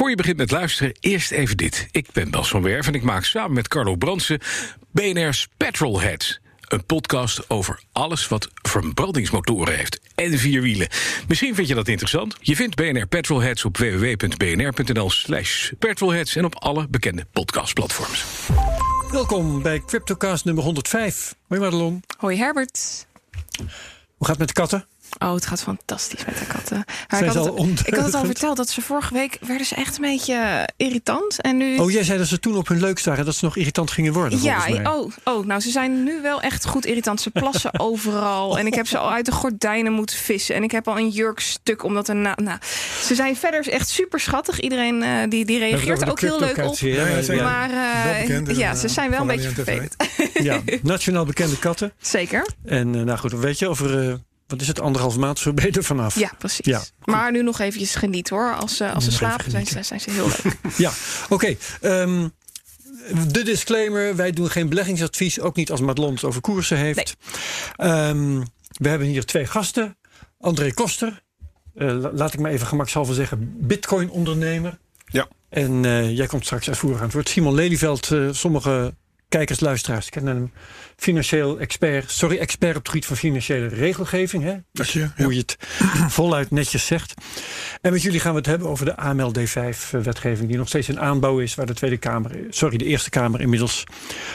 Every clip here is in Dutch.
Voor je begint met luisteren, eerst even dit. Ik ben Bas van Werf en ik maak samen met Carlo Bransen BNR's Petrolheads. Een podcast over alles wat verbrandingsmotoren heeft en vier wielen. Misschien vind je dat interessant. Je vindt BNR Petrolheads op www.bnr.nl slash petrolheads... en op alle bekende podcastplatforms. Welkom bij Cryptocast nummer 105. Hoi Madelon. Hoi Herbert. Hoe gaat het met de katten? Oh, het gaat fantastisch met de katten. Zijn ik, ze had al het, ik had het al verteld dat ze vorige week werden ze echt een beetje irritant. En nu. Oh, jij zei dat ze toen op hun leukst waren... dat ze nog irritant gingen worden, ja, volgens mij. oh, oh, nou ze zijn nu wel echt goed irritant. Ze plassen overal. En ik heb ze al uit de gordijnen moeten vissen. En ik heb al een jurkstuk omdat er na. Nou, ze zijn verder echt super schattig. Iedereen eh, die, die reageert ook heel leuk op. Ja, ja, Ja, zeker. Maar eh, bekend in, ja, eh, ze zijn wel een beetje vervelend. ja, nationaal bekende katten. Zeker. En eh, nou goed, weet je, over... eh, wat is het, anderhalf maand zo ben je er vanaf. Ja, precies. Ja, maar nu nog eventjes genieten hoor. Als, ze als ze slapen zijn, ze- zijn ze heel leuk. Ja, oké. ehm, de disclaimer, wij doen geen beleggingsadvies. Ook niet als Madelon het over koersen heeft. Ehm, we hebben hier twee gasten. André Koster. eh, la- laat ik maar even gemakshalve zeggen, bitcoin-ondernemer. Ja. En eh, jij komt straks uitvoerig aan het woord. Simon Lelyveld, eh, sommige kijkers, luisteraars kennen hem. Financieel expert, sorry, expert op het gebied van financiële regelgeving. Hè? Dank je, ja. Hoe je het voluit netjes zegt. En met jullie gaan we het hebben over de AML D5-wetgeving, die nog steeds in aanbouw is, waar de Tweede Kamer, sorry, de Eerste Kamer inmiddels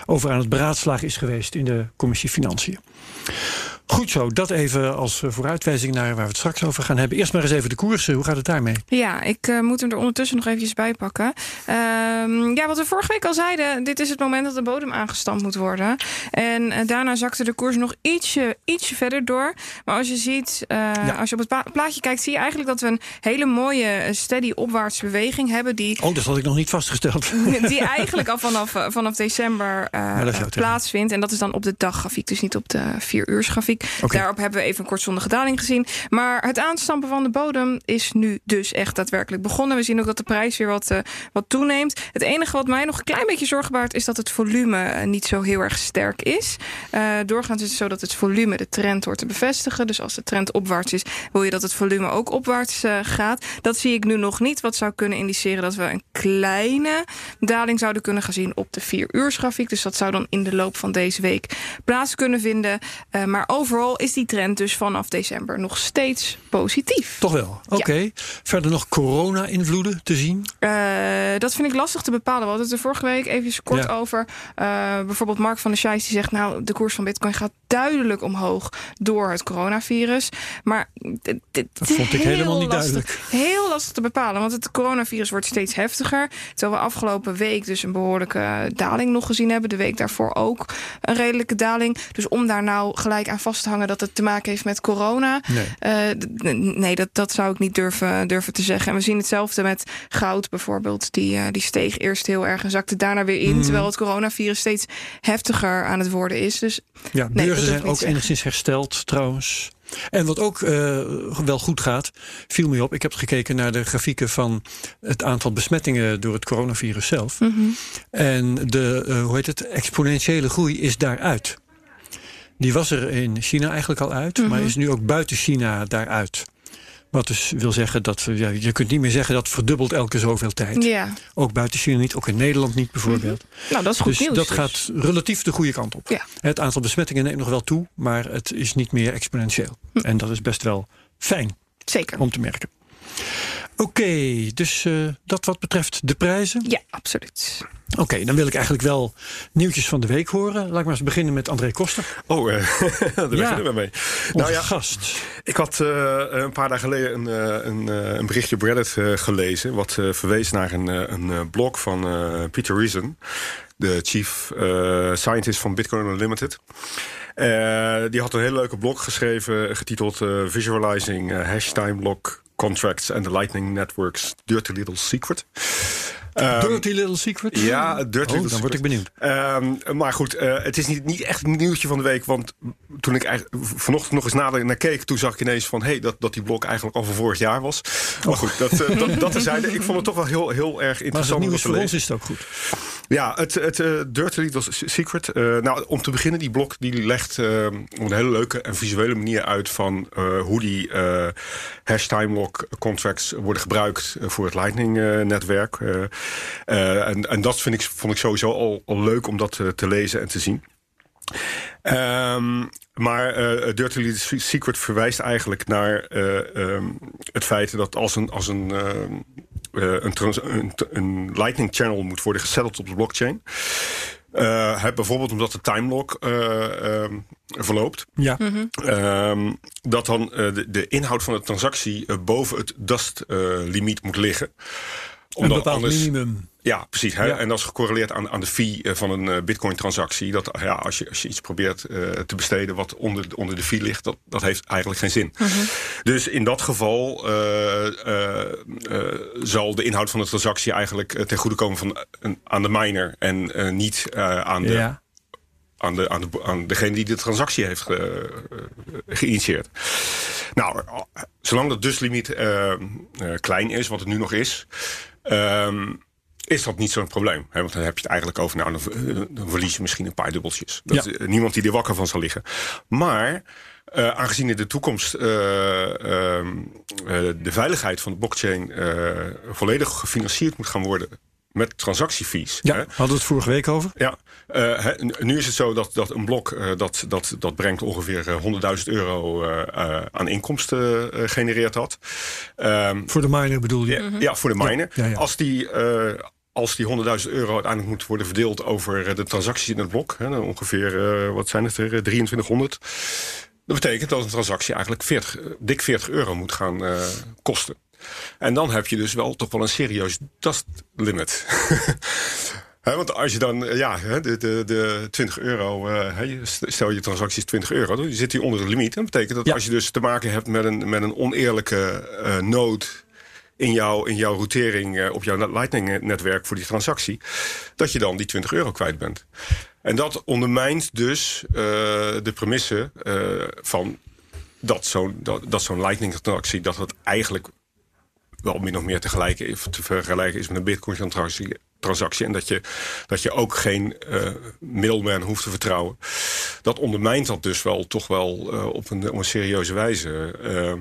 over aan het beraadslagen is geweest in de Commissie Financiën. Goed zo, dat even als eh, vooruitwijzing naar waar we het straks over gaan hebben. Eerst maar eens even de koersen. Hoe gaat het daarmee? Ja, ik eh, moet hem er ondertussen nog eventjes bij pakken. Ehm, ja, wat we vorige week al zeiden, dit is het moment dat de bodem aangestampt moet worden. En eh, daarna zakte de koers nog ietsje, ietsje verder door. Maar als je ziet, als je op het plaatje kijkt, zie je eigenlijk dat we een hele mooie steady opwaartse beweging hebben. Die Oh, dat had ik nog niet vastgesteld. die eigenlijk al vanaf, vanaf december plaatsvindt. En dat is dan op de daggrafiek, dus niet op de vier Daarop hebben we even een kortzondige daling gezien. Maar het aanstampen van de bodem is nu dus echt daadwerkelijk begonnen. We zien ook dat de prijs weer wat, eh, wat toeneemt. Het enige wat mij nog een klein beetje zorgen baart... is dat het volume eh, niet zo heel erg sterk is. Eh, doorgaans is het zo dat het volume de trend hoort te bevestigen. Dus als de trend opwaarts is, wil je dat het volume ook opwaarts gaat. Dat zie ik nu nog niet. Wat zou kunnen indiceren dat we een kleine daling zouden kunnen gaan zien op de vier uursgrafiek. Dus dat zou dan in de loop van deze week plaats kunnen vinden. Maar overal is die trend dus vanaf december nog steeds positief. Toch wel. Oké. Verder nog corona-invloeden te zien. Eh, dat vind ik lastig te bepalen. We hadden het er vorige week even kort Ja. over. Eh, bijvoorbeeld Mark van der Scheijs die zegt... nou, de koers van bitcoin gaat duidelijk omhoog door het coronavirus. Maar dit, dit Dat vond ik helemaal niet lastig, duidelijk. Heel lastig te bepalen, want het coronavirus wordt steeds heftiger. Terwijl we afgelopen week dus een behoorlijke daling nog gezien hebben. De week daarvoor ook een redelijke daling. Dus om daar nou gelijk aan vast te hangen dat het te maken heeft met corona... Nee. Eh, nee, dat, dat zou ik niet durven, durven te zeggen. En we zien hetzelfde met goud bijvoorbeeld. Die, eh, die steeg eerst heel erg en zakte daarna weer in. Terwijl het coronavirus steeds heftiger aan het worden is. Dus Ja, dat beurzen zijn ook zeggen. enigszins hersteld trouwens. En wat ook eh, wel goed gaat, viel me op. Ik heb gekeken naar de grafieken van het aantal besmettingen door het coronavirus zelf. Mhm. En de, hoe heet het, exponentiële groei is daaruit. Die was er in China eigenlijk al uit, maar Mhm. is nu ook buiten China daaruit. Wat dus wil zeggen dat ja, je kunt niet meer zeggen dat verdubbelt elke zoveel tijd. ja, Ook buiten China niet, ook in Nederland niet bijvoorbeeld. nou dat is goed dus nieuws. dat dus. gaat relatief de goede kant op. Ja. Het aantal besmettingen neemt nog wel toe, maar het is niet meer exponentieel. Hm. En dat is best wel fijn Zeker. om te merken. Oké, dus eh, dat wat betreft de prijzen. Ja, absoluut. Oké, dan wil ik eigenlijk wel nieuwtjes van de week horen. Laat ik maar eens beginnen met André Koster, Oh, eh, daar beginnen we mee. onze Nou ja, gast. ik had eh, een paar dagen geleden een, eh, een, eh, een berichtje op Reddit eh, gelezen... wat eh, verwees naar een, eh, een eh, blog van eh, Peter Reason... de chief eh, scientist van Bitcoin Unlimited... Eh, die had een hele leuke blog geschreven... getiteld eh, Visualizing eh, Hash Time Lock Contracts and the Lightning Network's Dirty Little Secret... Ehm, Dirty Little Secret? Ja, Dirty oh, Little dan word ik benieuwd. Ehm, maar goed, eh, het is niet, niet echt een nieuwtje van de week. Want toen ik vanochtend nog eens nader naar keek... toen zag ik ineens van hey, dat, dat die blok eigenlijk al van vorig jaar was. Maar goed, dat, eh, dat, dat terzijde. Ik vond het toch wel heel, heel erg Maar interessant. nieuw om is te voor ons, is het ook goed. Ja, het, het eh, Dirty Little Secret. nou, om te beginnen, die blok die legt op een hele leuke en visuele manier uit... van hoe die hash time lock contracts worden gebruikt voor het Lightning-netwerk. En, en dat vind ik, vond ik sowieso al, al leuk om dat eh, te lezen en te zien. Ehm, maar eh Dirty Little Secret verwijst eigenlijk naar eh, ehm, het feit dat als een, als een, eh, een, trans- een, een Lightning channel moet worden gesetteld op de blockchain. eh, hè, bijvoorbeeld omdat de timelock eh, ehm, verloopt. Ja. Ehm, dat dan eh, de, de inhoud van de transactie eh, boven het dust-limiet moet liggen. Een Omdat bepaald anders- minimum. ja, precies. Hè? Ja. En dat is gecorreleerd aan, aan de fee eh, van een eh, bitcoin-transactie. Dat ja, als, je, als je iets probeert eh, te besteden wat onder, onder de fee ligt, dat, dat heeft eigenlijk geen zin. Dus in dat geval eh, eh, eh, zal de inhoud van de transactie eigenlijk ten goede komen van, een- aan de miner en eh, niet eh, aan, de, Ja. aan, de, aan, de, aan degene die de transactie heeft geïnitieerd. Nou, zolang dat dustlimiet eh, klein is, wat het nu nog is... ehm, is dat niet zo'n probleem. Hè? Want dan heb je het eigenlijk over... nou, dan, dan verlies je misschien een paar dubbeltjes. Dat Ja. is, eh, niemand die er wakker van zal liggen. Maar... eh, aangezien in de toekomst eh, ehm, eh, de veiligheid van de blockchain eh, volledig gefinancierd moet gaan worden met transactiefees. Ja, hè, hadden we het vorige week over. ja, eh, nu is het zo dat, dat een blok eh, dat, dat, dat brengt ongeveer eh, 100.000 euro eh, eh, aan inkomsten eh, genereert dat. Ehm, Voor de miner bedoel je? ja, ja, voor de miner. Ja, ja, ja. Als die, eh, als die 100.000 euro uiteindelijk moet worden verdeeld over de transacties in het blok, hè, ongeveer, eh, wat zijn het er, eh, 2300. Dat betekent dat een transactie eigenlijk 40, eh, dik 40 euro moet gaan eh, kosten. En dan heb je dus wel toch wel een serieus dust limit. Want als je dan, eh, ja, de, de, de 20 euro, eh, stel je transactie is 20 euro, dan zit die onder de limiet. Dat betekent dat Ja. als je dus te maken hebt met een, met een oneerlijke eh nood in, jouw in jouw routering op jouw Lightning-netwerk voor die transactie, dat je dan die 20 euro kwijt bent. En dat ondermijnt dus de premisse van dat zo'n dat, dat zo'n Lightning-transactie, dat het eigenlijk wel min of meer tegelijk te vergelijken is met een Bitcoin-transactie. Transactie, en dat je, dat je ook geen eh middleman hoeft te vertrouwen. Dat ondermijnt dat dus wel toch wel eh, op, een, op een serieuze wijze. Eh,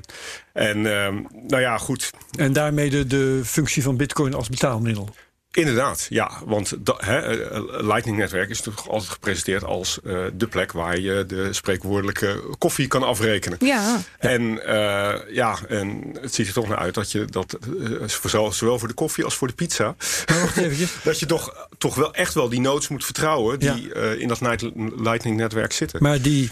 en eh, nou ja, goed. En daarmee de, de functie van bitcoin als betaalmiddel. Inderdaad, ja. Want dat, hè, eh, Lightning-netwerk is toch altijd gepresenteerd als eh, de plek waar je de spreekwoordelijke koffie kan afrekenen. Ja, En eh, ja, en het ziet er toch naar uit dat je dat eh, zowel, zowel voor de koffie als voor de pizza. Maar wacht eventjes. dat je toch, toch wel echt wel die nodes moet vertrouwen die eh, in dat night- Lightning-netwerk zitten. Maar die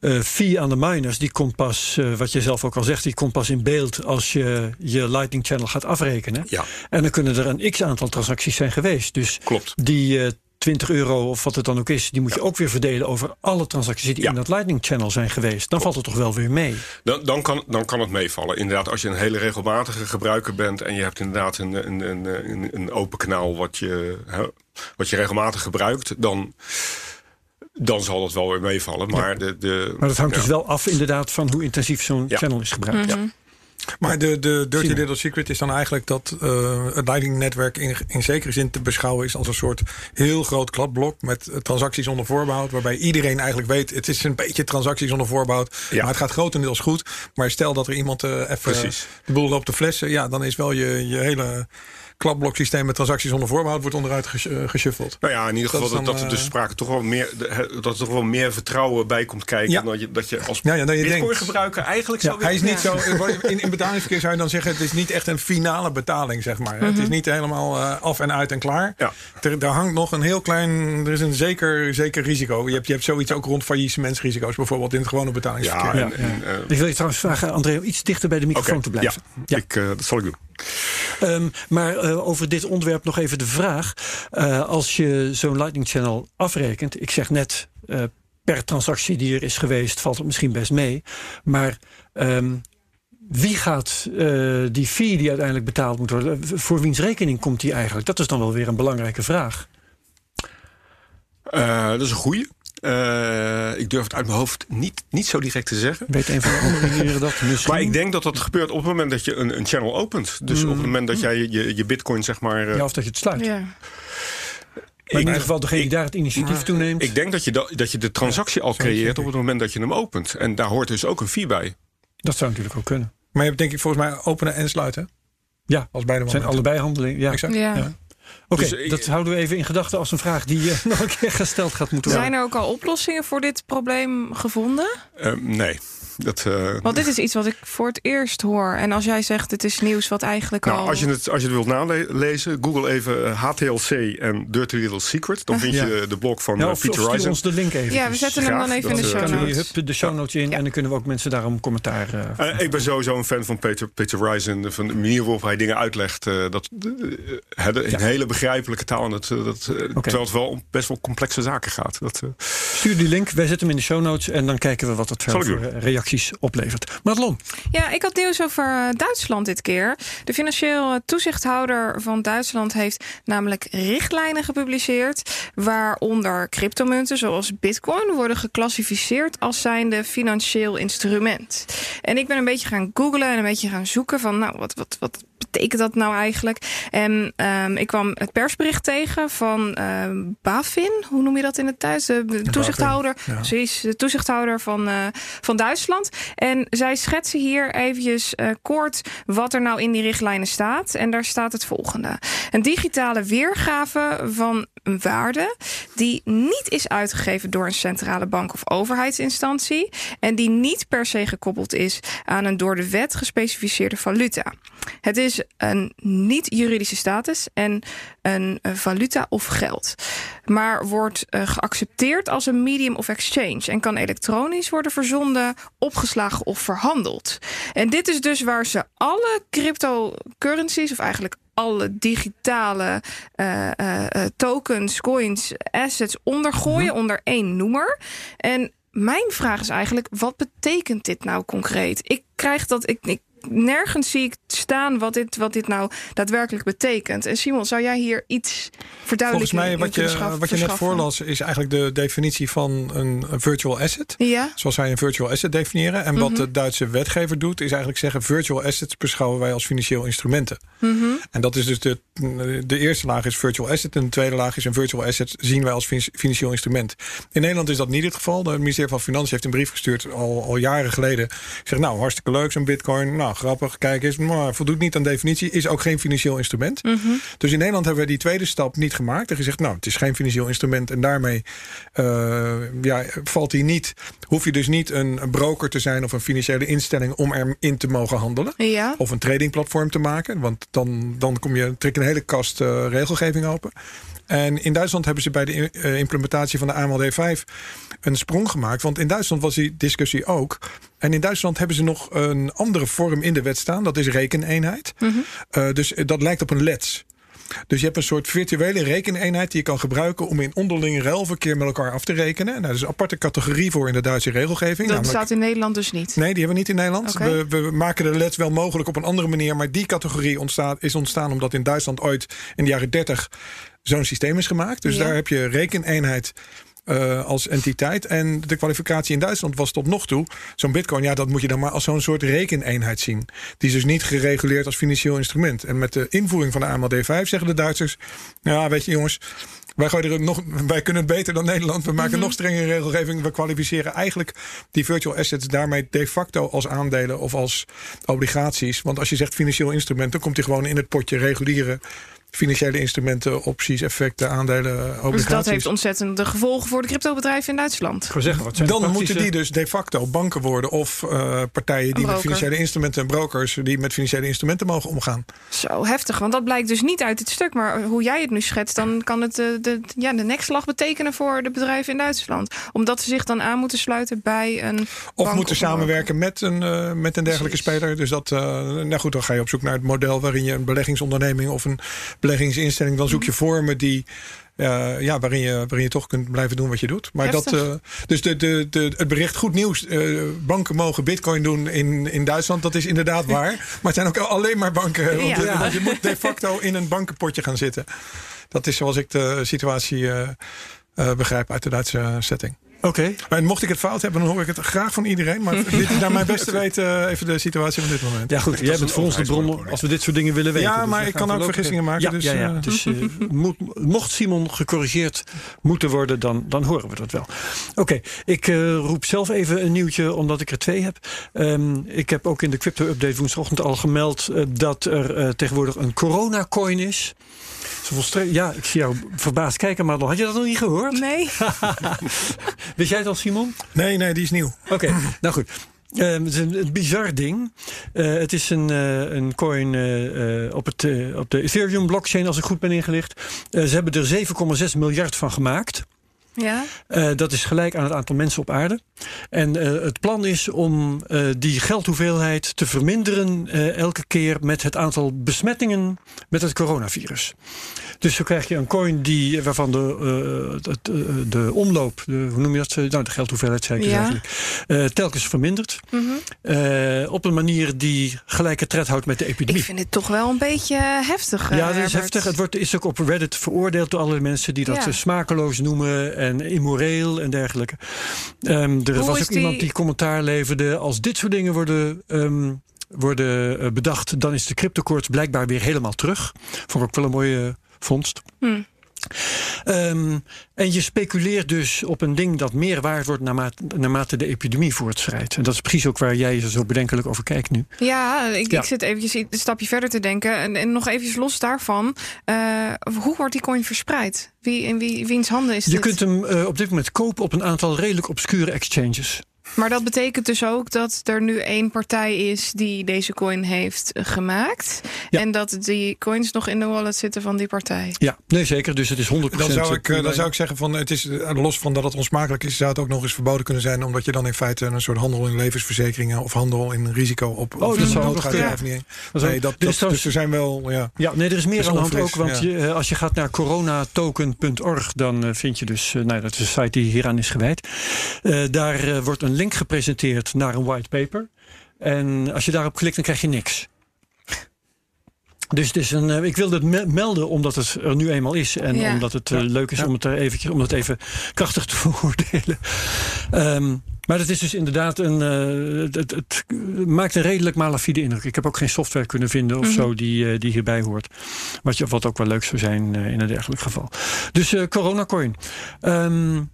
eh, fee aan de miners, die komt pas, eh, wat je zelf ook al zegt, die komt pas in beeld als je je Lightning Channel gaat afrekenen. Ja. En dan kunnen er een x aantal transacties zijn geweest. Dus Klopt. die eh 20 euro of wat het dan ook is, die moet je ook weer verdelen over alle transacties die Ja. in dat Lightning Channel zijn geweest. Dan valt het toch wel weer mee. Dan, dan, kan, dan kan het meevallen. Inderdaad, als je een hele regelmatige gebruiker bent en je hebt inderdaad een, een, een, een, een open kanaal wat je, hè, wat je regelmatig gebruikt, dan, dan zal dat wel weer meevallen. Maar, de, de, Maar dat hangt ja. dus wel af inderdaad van hoe intensief zo'n Ja. channel is gebruikt. Maar de, de Dirty. Little Secret is dan eigenlijk dat eh, het Lightning-netwerk in, in zekere zin te beschouwen is als een soort heel groot kladblok met eh, transacties zonder voorbehoud. Waarbij iedereen eigenlijk weet, het is een beetje transacties zonder voorbehoud. Ja. Maar het gaat grotendeels goed. Maar stel dat er iemand eh, even Precies. de boel loopt te flessen. Ja, dan is wel je, je hele kladbloksysteem met transacties zonder voorbehoud wordt onderuit ges, eh, geshuffeld. Nou ja, in ieder geval dat, dan, dat er dus eh, sprake toch wel meer, dat er toch wel meer vertrouwen bij komt kijken. Ja. Dat, je, dat je als Ja, je denkt. Eigenlijk Ja, zou Hij is niet Ja. zo. In, in betalingsverkeer zou je dan zeggen: het is niet echt een finale betaling, zeg maar. Het is niet helemaal eh, af en uit en klaar. Ja. Er, daar hangt nog een heel klein. Er is een zeker, zeker risico. Je hebt, je hebt zoiets ook rond faillissementsrisico's, bijvoorbeeld in het gewone betalingsverkeer. Ja, Ja, en, en, eh, Ik wil je trouwens vragen, André, om iets dichter bij de microfoon te blijven. Ja, Ik, dat zal ik doen. Ehm, maar eh, over dit onderwerp nog even de vraag. Eh, als je zo'n Lightning Channel afrekent, ik zeg net eh, per transactie die er is geweest, valt het misschien best mee. Maar ehm, wie gaat die fee die uiteindelijk betaald moet worden, voor wiens rekening komt die eigenlijk? Dat is dan wel weer een belangrijke vraag. Dat is een goeie. Uh, ik durf het uit mijn hoofd niet, niet zo direct te zeggen. Weet een van de andere heren dat misschien? Maar ik denk dat dat gebeurt op het moment dat je een, een channel opent. Dus Mm. op het moment dat jij je, je bitcoin zeg maar... Uh, Ja, of dat je het sluit. Ja. Maar in ieder geval degene die daar het initiatief toe neemt. Ik denk dat je, dat, dat je de transactie al creëert op het moment dat je hem opent. En daar hoort dus ook een fee bij. Dat zou natuurlijk ook kunnen. Maar je hebt denk ik volgens mij openen en sluiten. Ja, Als beide zijn allebei handelingen. Ja. Exact. Ja. Ja. Oké, Dus, eh, dat houden we even in gedachten als een vraag die eh, nog een keer gesteld gaat moeten worden. Zijn er ook al oplossingen voor dit probleem gevonden? Uh, nee. Dat, uh, Want dit is iets wat ik voor het eerst hoor. En als jij zegt, het is nieuws wat eigenlijk nou, al... Als je, het, als je het wilt nalezen, google even HTLC en Dirty Little Secret. Dan vind Ja. je de blog van Ja, of, of Peter stuur Risen. ons de link even. Ja, we zetten hem dan even in de show Kunnen we notes. hup, de show notes in en dan kunnen we ook mensen daarom commentaar. Uh, ik ben sowieso een fan van Peter, Peter Risen. Van de manier waarop hij dingen uitlegt. uh, dat, in Ja. Hele begrijpelijke taal. En dat, uh, dat, Oké. Terwijl het wel om best wel complexe zaken gaat. Dat, uh, Stuur die link, wij zetten hem in de show notes en dan kijken we wat het verder eh, reacties oplevert. Madelon, Ja, ik had nieuws over eh, Duitsland dit keer. De financieel toezichthouder van Duitsland heeft namelijk richtlijnen gepubliceerd. Waaronder cryptomunten zoals Bitcoin worden geclassificeerd als zijnde financieel instrument. En ik ben een beetje gaan googlen en een beetje gaan zoeken van, nou, wat, wat, wat betekent dat nou eigenlijk? En um, ik kwam het persbericht tegen van um, BaFin, hoe noem je dat in het Duits? De, de toezichthouder, ja. precies, de toezichthouder van, uh, van Duitsland. En zij schetsen hier eventjes uh, kort wat er nou in die richtlijnen staat. En daar staat het volgende. Een digitale weergave van een waarde die niet is uitgegeven door een centrale bank of overheidsinstantie en die niet per se gekoppeld is aan een door de wet gespecificeerde valuta. Het is een niet-juridische status en een valuta of geld. Maar wordt uh, geaccepteerd als een medium of exchange en kan elektronisch worden verzonden, opgeslagen of verhandeld. En dit is dus waar ze alle cryptocurrencies, of eigenlijk alle digitale uh, uh, tokens, coins, assets ondergooien -hmm. onder één noemer. En mijn vraag is eigenlijk: wat betekent dit nou concreet? Ik krijg dat. Ik, ik, nergens zie ik staan wat dit, wat dit nou daadwerkelijk betekent. En Simon, zou jij hier iets verduidelijken? Volgens mij, wat je, wat je net voorlas, is eigenlijk de definitie van een, een virtual asset. Ja. Zoals wij een virtual asset definiëren. En mm -hmm. wat de Duitse wetgever doet, is eigenlijk zeggen: virtual assets beschouwen wij als financieel instrumenten. Mm -hmm. En dat is dus de, de eerste laag is virtual asset. En de tweede laag is een virtual asset zien wij als financieel instrument. In Nederland is dat niet het geval. Het ministerie van Financiën heeft een brief gestuurd al, al jaren geleden. Zegt nou, hartstikke leuk zo'n bitcoin. Nou, grappig, kijk eens. Maar voldoet niet aan definitie. Is ook geen financieel instrument. Mm -hmm. Dus in Nederland hebben we die tweede stap niet gemaakt. En gezegd, nou, het is geen financieel instrument. En daarmee uh, ja, valt hij niet. Hoef je dus niet een broker te zijn of een financiële instelling om erin te mogen handelen. Ja. Of een tradingplatform te maken. Want dan, dan kom je, trek een hele kast uh, regelgeving open. En in Duitsland hebben ze bij de uh, implementatie van de AMLD5 een sprong gemaakt. Want in Duitsland was die discussie ook. En in Duitsland hebben ze nog een andere vorm in de wet staan. Dat is rekeneenheid. Mm -hmm. uh, dus dat lijkt op een lets. Dus je hebt een soort virtuele rekeneenheid die je kan gebruiken om in onderling ruilverkeer met elkaar af te rekenen. Nou, dat is een aparte categorie voor in de Duitse regelgeving. Dat namelijk... staat in Nederland dus niet? Nee, die hebben we niet in Nederland. Okay. We, we, maken de lets wel mogelijk op een andere manier. Maar die categorie ontstaat, is ontstaan omdat in Duitsland ooit in de jaren 30 zo'n systeem is gemaakt. Dus ja. daar heb je rekeneenheid uh, als entiteit. En de kwalificatie in Duitsland was tot nog toe... zo'n bitcoin, ja, dat moet je dan maar als zo'n soort rekeneenheid zien. Die is dus niet gereguleerd als financieel instrument. En met de invoering van de AMLD5 zeggen de Duitsers... ja, weet je jongens... Wij, gooien er nog, wij kunnen het beter dan Nederland. We maken Mhm. mm -hmm. nog strengere regelgeving. We kwalificeren eigenlijk die virtual assets daarmee de facto als aandelen of als obligaties. Want als je zegt financieel instrument, dan komt hij gewoon in het potje reguliere financiële instrumenten, opties, effecten, aandelen, obligaties. Dus dat heeft ontzettende gevolgen voor de cryptobedrijven in Duitsland. Ik zeggen, wat zijn Dan praktische... moeten die dus de facto banken worden of uh, partijen die met financiële instrumenten en brokers die met financiële instrumenten mogen omgaan. Zo heftig, want dat blijkt dus niet uit dit stuk. Maar hoe jij het nu schetst, dan kan het de, de, ja, de nekslag betekenen voor de bedrijven in Duitsland. Omdat ze zich dan aan moeten sluiten bij een. Of moeten of samenwerken met een, uh, met een dergelijke Precies. speler. Dus dat, uh, nou goed, dan ga je op zoek naar het model waarin je een beleggingsonderneming of een beleggingsinstelling, dan zoek je vormen die. Uh, ja, waarin je, waarin je toch kunt blijven doen wat je doet. Maar dat, uh, dus de, de, de, het bericht goed nieuws. Uh, banken mogen bitcoin doen in, in Duitsland. Dat is inderdaad waar. maar het zijn ook alleen maar banken. Want, ja. want je moet de facto in een bankenpotje gaan zitten. Dat is zoals ik de situatie begrijp uit de Duitse setting. Oké. Okay. mocht ik het fout hebben, dan hoor ik het graag van iedereen. Maar dit is naar mijn beste weten even de situatie van dit moment. Ja, goed. Jij bent voor ons de bron als we dit soort dingen willen weten. Ja, dus maar ik kan ook vergissingen maken. Ja, dus, ja, ja. dus uh, mocht Simon gecorrigeerd moeten worden, dan, dan horen we dat wel. Oké, okay. ik uh, roep zelf even een nieuwtje, omdat ik er twee heb. Um, ik heb ook in de crypto-update woensdagochtend al gemeld uh, dat er uh, tegenwoordig een corona-coin is. Ja, ik zie jou verbaasd kijken, maar had je dat nog niet gehoord? Nee. Wist jij het al, Simon? Nee, nee, die is nieuw. Oké, okay, nou goed. Uh, het is een, een bizar ding. Uh, het is een, uh, een coin op, het, op de Ethereum blockchain, als ik goed ben ingelicht. ze hebben er 7,6 miljard van gemaakt. Ja. Uh, dat is gelijk aan het aantal mensen op aarde. En uh, het plan is om uh, die geldhoeveelheid te verminderen elke keer met het aantal besmettingen met het coronavirus. Dus zo krijg je een coin die, waarvan de, de, de omloop, de, hoe noem je dat? Nou, de geldhoeveelheid zei ik dus eigenlijk, telkens vermindert. Mm -hmm. op een manier die gelijke tred houdt met de epidemie. Ik vind het toch wel een beetje heftig. ja, dat is heftig. Het wordt, is ook op Reddit veroordeeld door alle mensen die dat ja. smakeloos noemen en immoreel en dergelijke. Um, er Hoe was ook die... iemand die commentaar leverde. Als dit soort dingen worden. Um, worden bedacht, dan is de cryptokoorts blijkbaar weer helemaal terug. Vond ik ook wel een mooie vondst. Hmm. Um, en je speculeert dus op een ding dat meer waard wordt naarmate, naarmate de epidemie voortschrijdt. En dat is precies ook waar jij zo bedenkelijk over kijkt nu. Ja, ik, ja. ik zit eventjes een stapje verder te denken. En, en nog even los daarvan. Uh, hoe wordt die coin verspreid? Wie, in wie, wiens handen is je dit? Je kunt hem uh, op dit moment kopen op een aantal redelijk obscure exchanges. Maar dat betekent dus ook dat er nu één partij is die deze coin heeft gemaakt. Ja. En dat die coins nog in de wallet zitten van die partij. Ja, nee zeker. Dus het is 100%. Dan zou ik, dan zou ik zeggen van het is los van dat het onsmakelijk is, zou het ook nog eens verboden kunnen zijn. Omdat je dan in feite een soort handel in levensverzekeringen of handel in risico op. Oh, dat zou ook nog ja. niet. Nee, dat, dat, dus er zijn wel. Ja, ja nee, er is meer aan de hand ook. Want ja. je, als je gaat naar coronatoken.org, dan vind je dus. nou, dat is een site die hieraan is gewijd. Uh, daar uh, wordt een link gepresenteerd naar een white paper. En als je daarop klikt, dan krijg je niks. Dus het is een, ik wilde het melden omdat het er nu eenmaal is. En ja. omdat het uh, leuk is ja. om, het er eventjes, om het even krachtig te veroordelen. Um, maar het is dus inderdaad een. Uh, het, het, het, maakt een redelijk malafide indruk. Ik heb ook geen software kunnen vinden of mm -hmm. zo die, uh, die hierbij hoort. Wat, je, wat ook wel leuk zou zijn uh, in een dergelijk geval. Dus CoronaCoin. Um,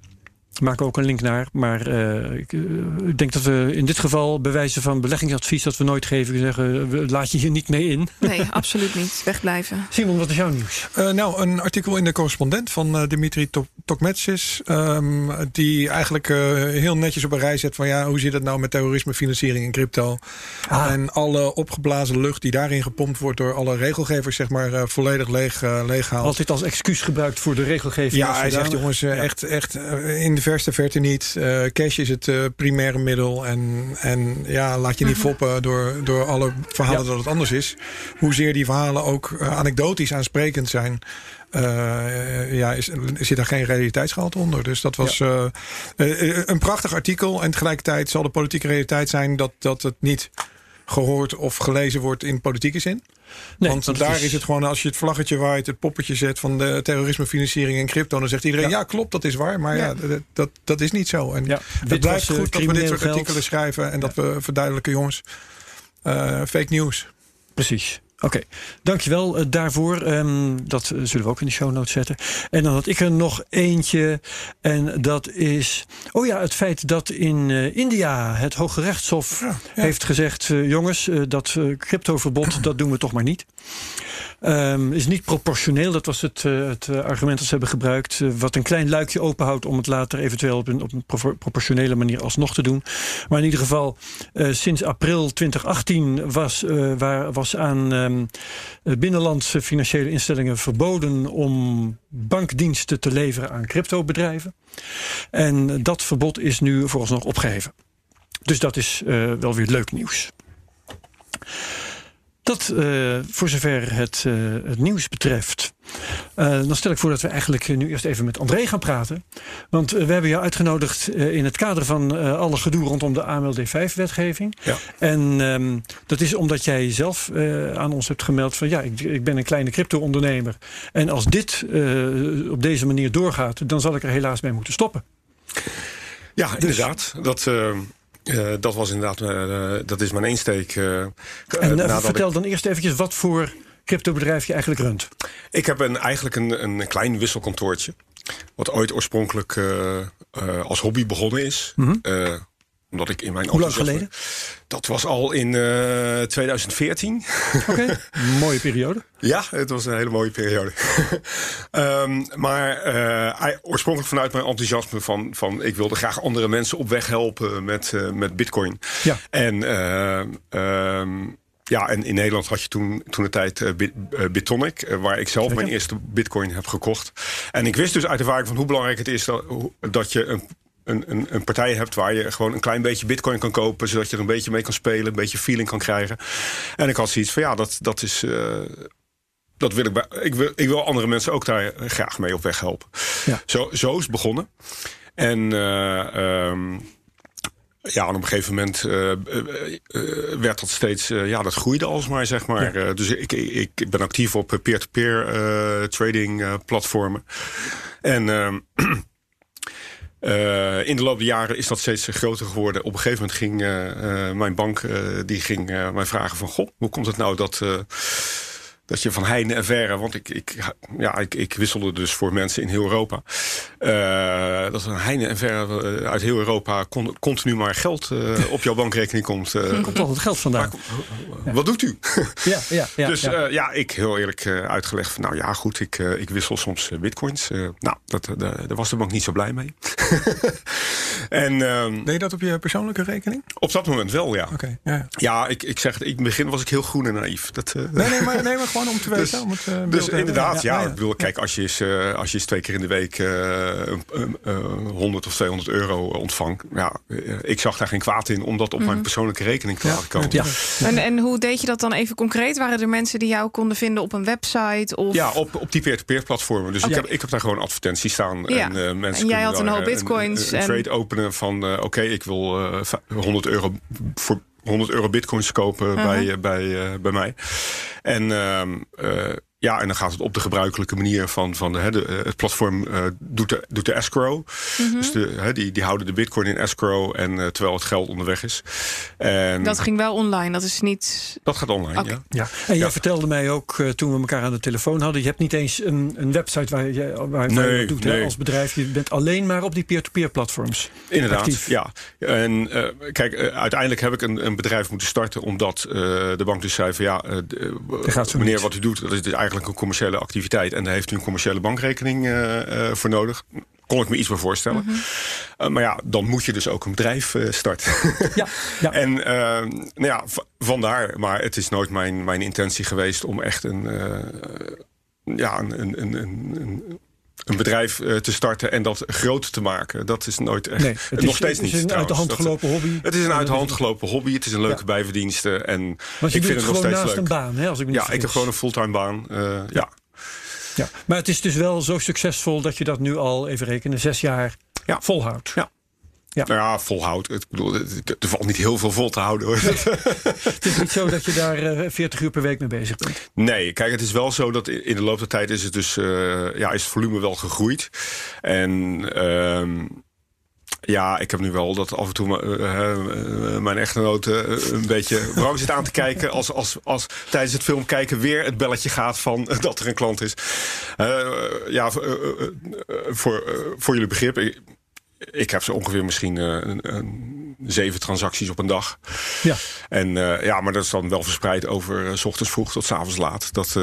maak ook een link naar. Maar uh, ik, uh, ik, denk dat we in dit geval bij wijze van beleggingsadvies dat we nooit geven zeggen, we, laat je hier niet mee in. Nee, absoluut niet. Wegblijven. Simon, wat is jouw nieuws? Uh, nou, een artikel in de correspondent van Dimitri Tokmetsis. Um, die eigenlijk heel netjes op een rij zet van ja, hoe zit het nou met terrorisme, financiering en crypto? Ah. En alle opgeblazen lucht die daarin gepompt wordt door alle regelgevers, zeg maar, volledig leeg, leeg haalt. Altijd als excuus gebruikt voor de regelgeving. Ja, hij zegt jongens, ja. echt, echt in de verste verte niet. Uh, cash is het uh, primaire middel. En, en ja, laat je niet foppen door, door alle verhalen ja. dat het anders is. Hoezeer die verhalen ook uh, anekdotisch aansprekend zijn. ja, is, zit daar geen realiteitsgehalte onder. Dus dat was ja. een prachtig artikel. En tegelijkertijd zal de politieke realiteit zijn dat, dat het niet gehoord of gelezen wordt in politieke zin. Nee, want, want daar is... is... het gewoon, als je het vlaggetje waait, het poppetje zet van de terrorismefinanciering en crypto, dan zegt iedereen: ja, ja klopt, dat is waar. Maar ja, ja dat, dat, dat, is niet zo. En ja, het blijft goed dat we dit soort artikelen schrijven en dat we verduidelijken, jongens, uh, fake news. Precies. Oké, okay. dankjewel uh, daarvoor. Um, dat zullen we ook in de show notes zetten. En dan had ik er nog eentje. En dat is. Oh ja, het feit dat in uh, India het Hoge Rechtshof ja, ja. heeft gezegd: jongens, dat cryptoverbod, dat doen we toch maar niet. Um, is niet proportioneel, dat was het, uh, het argument dat ze hebben gebruikt. Uh, wat een klein luikje openhoudt om het later eventueel op een, op een pro proportionele manier alsnog te doen. Maar in ieder geval, sinds april 2018 was, waar, was aan um, binnenlandse financiële instellingen verboden om bankdiensten te leveren aan cryptobedrijven. En dat verbod is nu vooralsnog opgeheven. Dus dat is wel weer leuk nieuws. Dat uh, voor zover het, uh, het, nieuws betreft. Uh, dan stel ik voor dat we eigenlijk nu eerst even met André gaan praten. Want we hebben jou uitgenodigd in het kader van alle gedoe rondom de AMLD5-wetgeving. Ja. En um, dat is omdat jij zelf aan ons hebt gemeld van ja, ik, ik ben een kleine crypto-ondernemer. En als dit op deze manier doorgaat, dan zal ik er helaas mee moeten stoppen. Ja, dus, inderdaad. Dat. Uh, dat was inderdaad, uh, dat is mijn insteek. Uh, en vertel ik... dan eerst eventjes wat voor cryptobedrijf je eigenlijk runt. Ik heb een, eigenlijk een, een klein wisselkantoortje. Wat ooit oorspronkelijk als hobby begonnen is. Mm -hmm omdat ik in mijn Hoe lang geleden? Dat was al in uh, 2014. Oké, okay. mooie periode. Ja, het was een hele mooie periode. um, maar uh, oorspronkelijk vanuit mijn enthousiasme van, van ik wilde graag andere mensen op weg helpen met, uh, met bitcoin. Ja. En um, ja, en in Nederland had je toen, toen de tijd uh, Bit, uh, Bitonic, uh, waar ik zelf Zeker. mijn eerste bitcoin heb gekocht. En ik wist dus uit ervaring van hoe belangrijk het is dat, dat je een een, een, een, partij hebt waar je gewoon een klein beetje bitcoin kan kopen, zodat je er een beetje mee kan spelen, een beetje feeling kan krijgen. En ik had zoiets van ja, dat, dat is. Uh, dat wil ik, bij, ik, wil, ik wil andere mensen ook daar graag mee op weg helpen. Ja. Zo, zo is het begonnen. En uh, um, ja, en op een gegeven moment uh, uh, werd dat steeds, uh, ja, dat groeide alsmaar, zeg maar. Ja. dus ik, ik, ik ben actief op peer-to-peer -peer, trading platformen. En ehm, Uh, in de loop der jaren is dat steeds groter geworden. Op een gegeven moment ging uh, uh, mijn bank die ging, mij vragen van... Goh, hoe komt het nou dat dat je van heine en verre, want ik, ik, ja, ik, ik wisselde dus voor mensen in heel Europa. Uh, dat van heine en verre uit heel Europa con, continu maar geld uh, op jouw bankrekening komt. Uh, komt toch het geld vandaan? Maar, wat doet u? ja, ja, ja, dus ja. ja, ik heel eerlijk uitgelegd van nou ja, goed, ik, ik wissel soms bitcoins. nou, dat, daar was de bank niet zo blij mee. en, um, Deed je dat op je persoonlijke rekening? Op dat moment wel, ja. Okay, ja, ja. ik, ik zeg, in het begin was ik heel groen en naïef. Dat, nee, nee, maar, nee, maar gewoon om te weten. Dus, om het, uh, dus inderdaad, ja, ja, ja, Ik bedoel, kijk, als je eens, uh, als je eens twee keer in de week uh, 100 of 200 euro ontvangt. Ja, ik zag daar geen kwaad in om dat op mm -hmm. mijn persoonlijke rekening te laten komen. Ja. En, en hoe deed je dat dan even concreet? Waren er mensen die jou konden vinden op een website? Of? Ja, op, op die peer-to-peer -peer platformen. Dus okay. ik, heb, ik heb daar gewoon advertenties staan. Ja. En, mensen en jij had een hoop bitcoins. Een, een, een trade openen van, oké, okay, ik wil 100 euro voor 100 euro bitcoins kopen uh -huh. bij, bij, uh, bij mij. En uh, ja, en dan gaat het op de gebruikelijke manier van, van de, de, het platform uh, doet, de, doet de escrow. Mm -hmm. Dus de, he, die, die houden de bitcoin in escrow en uh, terwijl het geld onderweg is. En dat ging wel online, dat is niet... Dat gaat online, okay. ja. ja. En jij ja. vertelde mij ook uh, toen we elkaar aan de telefoon hadden... je hebt niet eens een, een website waar je, waar, nee, je doet nee. hè, als bedrijf. Je bent alleen maar op die peer-to-peer -peer platforms Inderdaad, actief. ja. En kijk, uiteindelijk heb ik een, een bedrijf moeten starten... omdat de bank dus zei van ja, meneer, niet. wat u doet... dat is dus eigenlijk een commerciële activiteit en daar heeft u een commerciële bankrekening uh, uh, voor nodig. Kon ik me iets meer voorstellen. Mm -hmm. uh, maar ja, dan moet je dus ook een bedrijf starten. ja, ja. En nou ja, vandaar. Maar het is nooit mijn, mijn intentie geweest om echt een, ja, een, een, een, een een bedrijf uh, te starten en dat groot te maken. Dat is nooit echt. Nee, het nog is, steeds het niet. is een uit de hand dat, gelopen hobby. Het is een uit de hand gelopen hobby. Het is een leuke ja. bijverdienste. En Want ik vind het het nog steeds naast leuk. een baan, hè, als ik me ja, ik heb gewoon een fulltime baan. Uh, ja. ja. ja. Maar het is dus wel zo succesvol dat je dat nu al, even rekenen, zes jaar ja. volhoudt. Ja. Ja. Nou ja, volhoud. Ik bedoel, er valt niet heel veel vol te houden hoor. het is niet zo dat je daar uh, 40 uur per week mee bezig bent. Nee, kijk, het is wel zo dat in de loop der tijd is het dus uh, ja, is het volume wel gegroeid. En uh, ja, ik heb nu wel dat af en toe uh, mijn echtgenoot uh, een beetje wrang zit aan te kijken. Als, als, als tijdens het film kijken weer het belletje gaat van uh, dat er een klant is. ja, voor, voor jullie begrip. Ik, ik heb zo ongeveer misschien uh, een, een, zeven transacties op een dag. Ja. En uh, ja, maar dat is dan wel verspreid over uh, s ochtends vroeg tot s avonds laat. Dat,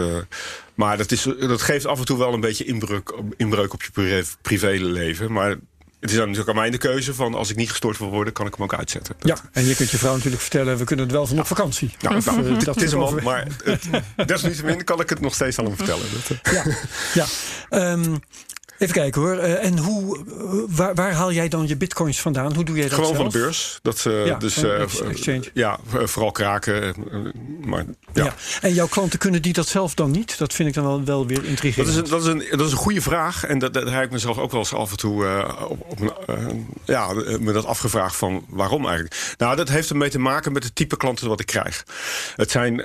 maar dat, is, dat geeft af en toe wel een beetje inbreuk, inbreuk op je privé, privéleven. Maar het is dan natuurlijk aan mij de keuze van als ik niet gestoord wil worden, kan ik hem ook uitzetten. Dat... Ja, en je kunt je vrouw natuurlijk vertellen, we kunnen het wel van op vakantie. Nou, of, nou, dat, dat is hem al, maar het, desalniettemin kan ik het nog steeds aan hem vertellen. Dat, ja, ja. Um, Even kijken hoor. Eh, en hoe, eh, waar, waar haal jij dan je bitcoins vandaan? Hoe doe jij dat Gewoon zelf? van de beurs. Dat, Ja, dus, exchange. Ja, vooral kraken. maar, Ja. ja. En jouw klanten kunnen die dat zelf dan niet? Dat vind ik dan wel, wel weer Dat intrigerend. is, een, dat, is een, dat is een goede vraag. En dat, dat heb ik mezelf ook wel eens af en toe op, op ja, me dat afgevraagd van waarom eigenlijk. Nou, dat heeft ermee te maken met het type klanten wat ik krijg. Het zijn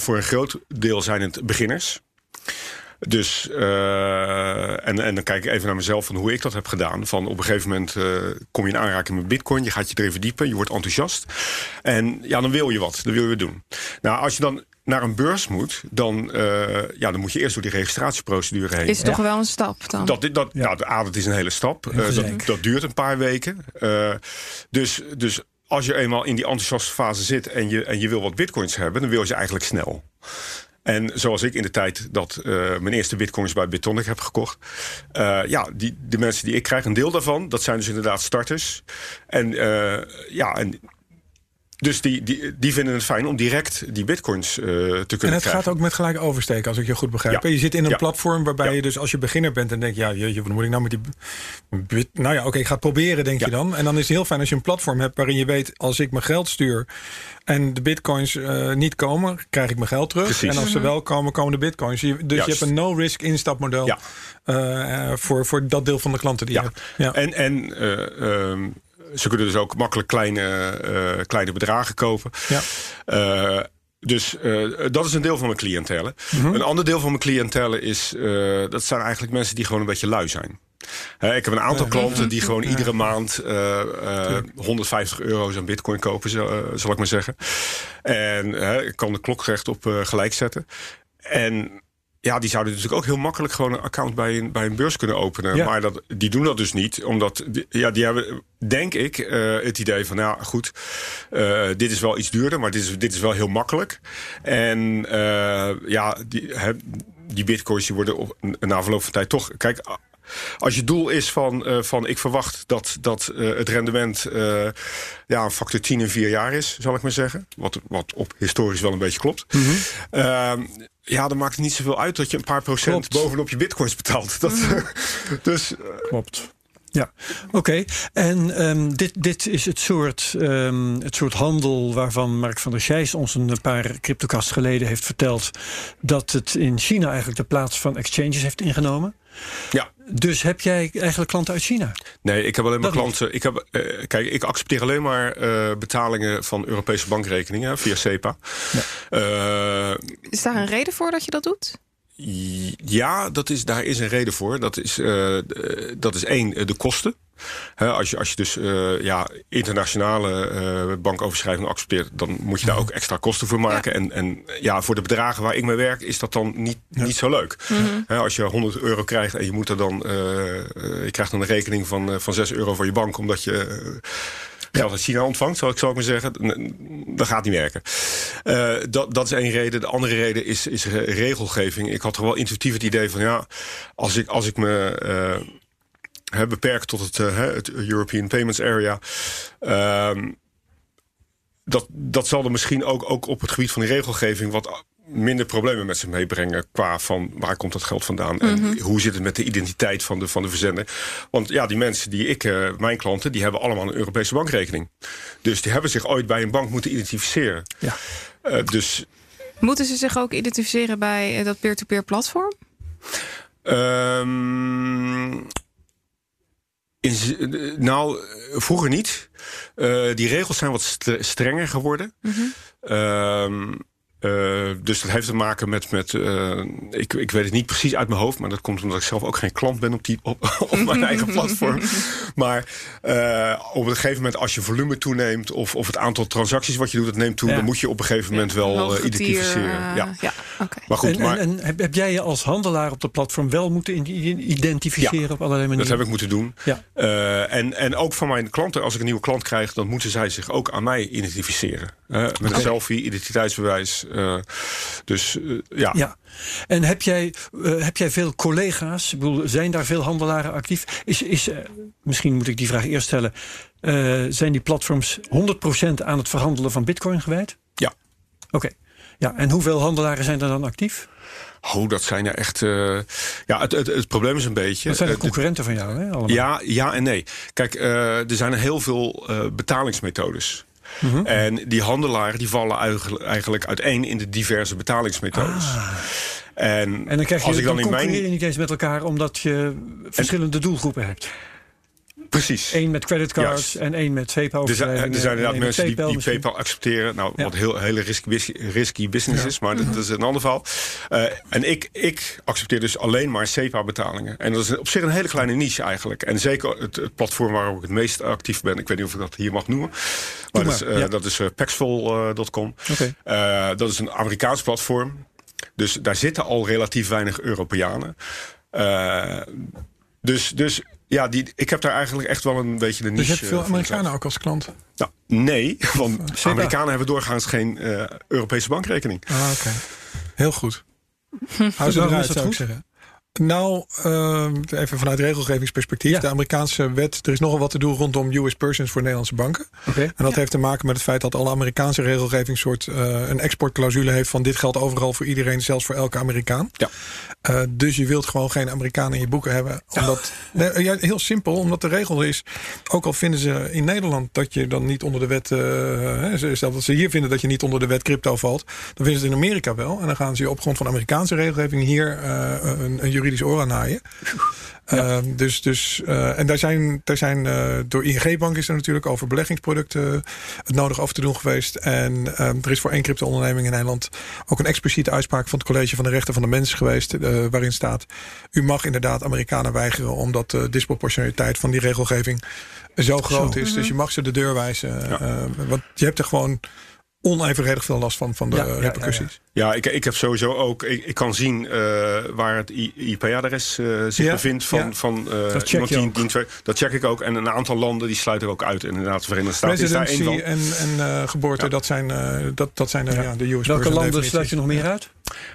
voor een groot deel zijn het beginners. Dus, eh, en, en dan kijk ik even naar mezelf van hoe ik dat heb gedaan. Van op een gegeven moment eh, kom je in aanraking met bitcoin. Je gaat je erin verdiepen. Je wordt enthousiast. En ja, dan wil je wat. Dan wil je doen. Nou, als je dan naar een beurs moet, dan, eh, ja, dan moet je eerst door die registratieprocedure heen. Is het toch wel een stap dan? Dat, dat, ja. de A, dat is een hele stap. Eh, dat, dat duurt een paar weken. Eh, dus, dus als je eenmaal in die enthousiaste fase zit en je, en je wil wat bitcoins hebben, dan wil je ze eigenlijk snel. En zoals ik in de tijd dat eh, mijn eerste bitcoins bij Bitonic heb gekocht. eh, ja, die, de mensen die ik krijg, een deel daarvan, dat zijn dus inderdaad starters. En eh, ja, en dus die, die, die vinden het fijn om direct die bitcoins eh, te kunnen En het krijgen. gaat ook met gelijk oversteken, als ik je goed begrijp. Ja. Je zit in een Ja. platform waarbij Ja. je dus als je beginner bent en denkt, ja, jeetje, wat moet ik nou met die. bit- Nou ja, oké, ik ga het proberen, denk Ja. je dan. En dan is het heel fijn als je een platform hebt waarin je weet, als ik mijn geld stuur en de bitcoins eh, niet komen, krijg ik mijn geld terug. Precies. En als ze wel komen, komen de bitcoins. Dus Juist. je hebt een no-risk instapmodel Ja. eh, voor, voor dat deel van de klanten die Ja. je hebt. Ja. En, en eh, ehm, ze kunnen dus ook makkelijk kleine, eh, kleine bedragen kopen. Ja. Eh, dus eh, dat is een deel van mijn cliëntele. Mhm. Een ander deel van mijn cliëntele is... dat zijn eigenlijk mensen die gewoon een beetje lui zijn. Hè, ik heb een aantal klanten die gewoon iedere maand eh, eh, 150 euro's aan bitcoin kopen, zo, zal ik maar zeggen. En ik kan de klok recht op gelijk zetten. En ja, die zouden natuurlijk ook heel makkelijk gewoon een account bij een, bij een beurs kunnen openen. Ja. Maar dat, die doen dat dus niet. Omdat, die- ja, die hebben, denk ik, eh, het idee van, nou goed, eh, dit is wel iets duurder, maar dit is, dit is wel heel makkelijk. En eh, ja, die, die bitcoins die worden op, na verloop van tijd toch... Kijk, als je doel is van, van ik verwacht dat, dat het rendement ja, een factor 10 in vier jaar is, zal ik maar zeggen. Wat, wat op historisch wel een beetje klopt. Ehm, ja, dan maakt het niet zoveel uit dat je een paar procent Klopt. bovenop je bitcoins betaalt. Dat, dus eh, Klopt. Ja, oké. En ehm, dit, dit is het soort, ehm, het soort handel waarvan Mark van der Scheijs ons een paar cryptocast geleden heeft verteld dat het in China eigenlijk de plaats van exchanges heeft ingenomen. ja, Dus heb jij eigenlijk klanten uit China? nee, ik heb alleen maar Dat klanten. Ik heb, eh, kijk, ik accepteer alleen maar eh, betalingen van Europese bankrekeningen via SEPA. Eh, Is daar een reden voor dat je dat doet? Ja, dat is, daar is een reden voor. Dat is, dat is één, de kosten. Hè, als, je, als je dus eh, ja, internationale eh bankoverschrijvingen accepteert... dan moet je daar ook extra kosten voor maken. En, en ja, voor de bedragen waar ik mee werk is dat dan niet, niet zo leuk. Hè, als je 100 euro krijgt en je, moet er dan, eh, je krijgt dan een rekening van, eh, van 6 euro voor je bank... omdat je... geld uit China ontvangt, zal ik, ik maar zeggen. Dat gaat niet werken. Eh, dat, dat is één reden. De andere reden is, is re- regelgeving. Ik had er wel intuïtief het idee van... ja, als ik, als ik me eh, hè, beperk tot het, eh, hè, het European Payments Area... ehm, dat, dat zal er misschien ook, ook op het gebied van die regelgeving... wat minder problemen met zich meebrengen... qua van waar komt dat geld vandaan... en hoe zit het met de identiteit van de, van de verzender. Want ja, die mensen die ik, eh, mijn klanten... die hebben allemaal een Europese bankrekening. Dus die hebben zich ooit bij een bank moeten identificeren. Ja. Eh, dus Moeten ze zich ook identificeren bij dat peer-to-peer platform? Ehm, in eh, nou, vroeger niet. Eh, die regels zijn wat stre- strenger geworden. Ehm, eh, dus dat heeft te maken met. met eh, ik, ik weet het niet precies uit mijn hoofd, maar dat komt omdat ik zelf ook geen klant ben op, die, op, op mijn eigen platform. Maar eh, op een gegeven moment, als je volume toeneemt of, of het aantal transacties wat je doet, dat neemt toe, Ja. dan moet je op een gegeven moment wel eh, identificeren. ja. ja, oké. Maar goed, en, maar, en, en heb, heb jij je als handelaar op de platform wel moeten identificeren op allerlei manieren? Dat heb ik moeten doen. Ja. Eh, en, en ook van mijn klanten, als ik een nieuwe klant krijg, dan moeten zij zich ook aan mij identificeren. Met een selfie, identiteitsbewijs. Eh, dus eh, ja. Ja. En heb jij, eh, heb jij veel collega's? Ik bedoel, zijn daar veel handelaren actief? Is, is, misschien moet ik die vraag eerst stellen. Zijn die platforms 100% aan het verhandelen van bitcoin gewijd? Ja. Oké. Ja, en hoeveel handelaren zijn er dan actief? Oh, dat zijn er echt. ja, het, het, het probleem is een beetje. Dat zijn de concurrenten van jou, hè? Allemaal. ja, ja en nee. Kijk, er zijn heel veel eh, betalingsmethodes. Mhm. En die handelaren die vallen eigenlijk- uiteen in de diverse betalingsmethodes. En, Ah. En dan krijg je, als ik dan, in concurreer mijn. je niet eens met elkaar omdat je verschillende doelgroepen hebt. Precies. Eén met creditcards en één met PayPal. Er zijn, er zijn inderdaad mensen die, die. PayPal accepteren. Nou, Ja. wat heel hele risky, risky business is, maar dat, dat is een ander verhaal. Eh, en ik, ik accepteer dus alleen maar SEPA-betalingen. En dat is op zich een hele kleine niche eigenlijk. En zeker het, het platform waarop ik het meest actief ben. Ik weet niet of ik dat hier mag noemen. Maar, dat is, ja. dat is eh, paxful.com. Dat is een Amerikaans platform. Dus daar zitten al relatief weinig Europeanen. Dus, dus ja, die, ik heb daar eigenlijk echt wel een beetje de niche. Dus je hebt veel eh, Amerikanen ook als klant. Nou, nee, want. Amerikanen hebben doorgaans geen eh, Europese bankrekening. Ah, oké. Heel goed. Hou ze eruit, zou ik goed? zeggen. Nou, ehm, even vanuit regelgevingsperspectief. Ja. De Amerikaanse wet, er is nogal wat te doen rondom US persons voor Nederlandse banken. Oké. En dat heeft te maken met het feit dat alle Amerikaanse regelgeving soort eh, een exportclausule heeft van dit geldt overal voor iedereen, zelfs voor elke Amerikaan. Ja. Eh, dus je wilt gewoon geen Amerikanen in je boeken hebben. Omdat, nee, ja, heel simpel, omdat de regel is, ook al vinden ze in Nederland dat je dan niet onder de wet, eh, hè, stel dat ze hier vinden dat je niet onder de wet crypto valt, dan vinden ze het in Amerika wel. En dan gaan ze je op grond van Amerikaanse regelgeving hier eh, een, een juridisch oor aan naaien. Eh, dus, dus, eh, en daar zijn, daar zijn eh, door ING-bank is er natuurlijk over beleggingsproducten het nodig over te doen geweest. En eh, er is voor één crypto-onderneming in Nederland ook een expliciete uitspraak van het College van de Rechten van de Mens geweest. eh, waarin staat: U mag inderdaad Amerikanen weigeren omdat de disproportionaliteit van die regelgeving zo groot is. Dus je mag ze de deur wijzen. eh, want je hebt er gewoon onevenredig veel last van, van de Ja, ja, ja, ja. repercussies. Ja, ik, ik heb sowieso ook. Ik, ik kan zien eh, waar het IP-adres eh, zich Ja, bevindt van, ja. van eh, Dat check iemand die, die Dat check ik ook. En een aantal landen die sluiten ook uit. En inderdaad, de Verenigde Staten is daar één en, en geboorte, Ja. dat zijn, dat, dat zijn de, ja. de US Welke landen sluit je nog meer uit?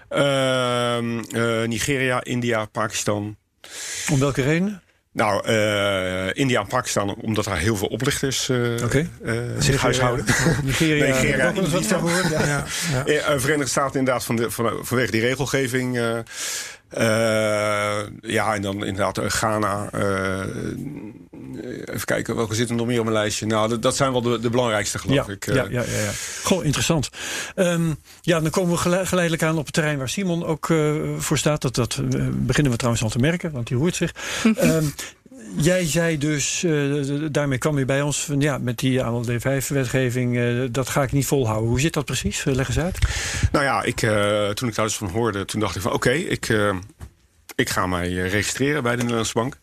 Ehm, eh, Nigeria, India, Pakistan. Om welke reden? Nou, eh, India en Pakistan, omdat daar heel veel oplichters eh, eh, zich huishouden. Nigeria. Nigeria, ook wat van gehoord. Ja. Ja, ja. Verenigde Staten inderdaad van de, van, vanwege die regelgeving. ja, en dan inderdaad eh, Ghana. Eh, even kijken, welke zitten er nog meer op mijn lijstje? Nou, dat, dat zijn wel de, de belangrijkste, geloof Ja, ik. eh. ja, ja, ja, ja. Goh, interessant. Ehm, ja, dan komen we gele- geleidelijk aan op het terrein waar Simon ook eh, voor staat. Dat, dat beginnen we trouwens al te merken, want die hoort zich. Ehm, jij zei dus, eh, daarmee kwam je bij ons, van, ja, met die AML D5-wetgeving, eh, dat ga ik niet volhouden. Hoe zit dat precies? Leg eens uit. Nou ja, ik, eh, toen ik daar dus van hoorde, toen dacht ik van oké, ik, ik ga mij eh, registreren bij de Nederlandse Bank.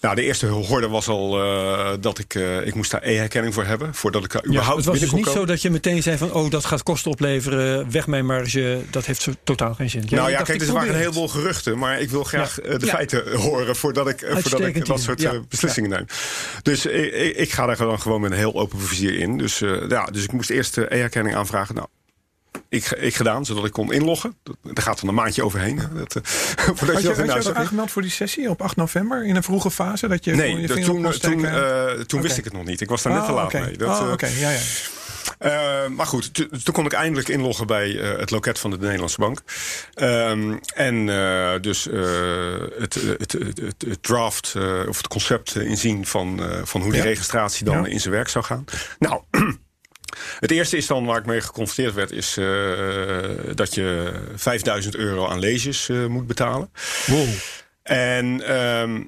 Nou, de eerste hoorde was al eh, dat ik, eh, ik moest daar e-herkenning voor hebben, voordat ik überhaupt het was dus niet zo dat je meteen zei van, oh, dat gaat kosten opleveren, weg mijn marge. Dat heeft zo totaal geen zin. Nou ja, dacht, kijk, er waren een heleboel geruchten, maar ik wil graag de feiten horen voordat ik, voordat ik dat soort beslissingen neem. Dus ik, ga daar dan gewoon met een heel open vizier in. Dus, ja, dus ik moest eerst de e-herkenning aanvragen. Nou, ik, ik gedaan, zodat ik kon inloggen. Dat- Daar gaat dan een maandje overheen. Dat, eh, voordat Had je je, dat had je aangemeld voor die sessie op 8 november in een vroege fase? Dat je Nee, je dat, toen, toen, eh, toen wist ik het nog niet. Ik was daar net te laat oké. mee. Dat, Ah, eh, ja, ja. maar goed, toen kon ik eindelijk inloggen bij het loket van de Nederlandse Bank. Ehm, en dus het, het, het, het, draft of het concept inzien van, van hoe die Ja. registratie dan Ja. in zijn werk zou gaan. Nou, het eerste is dan waar ik mee geconfronteerd werd, is eh, dat je 5000 euro aan leges eh, moet betalen. Wow. En ehm,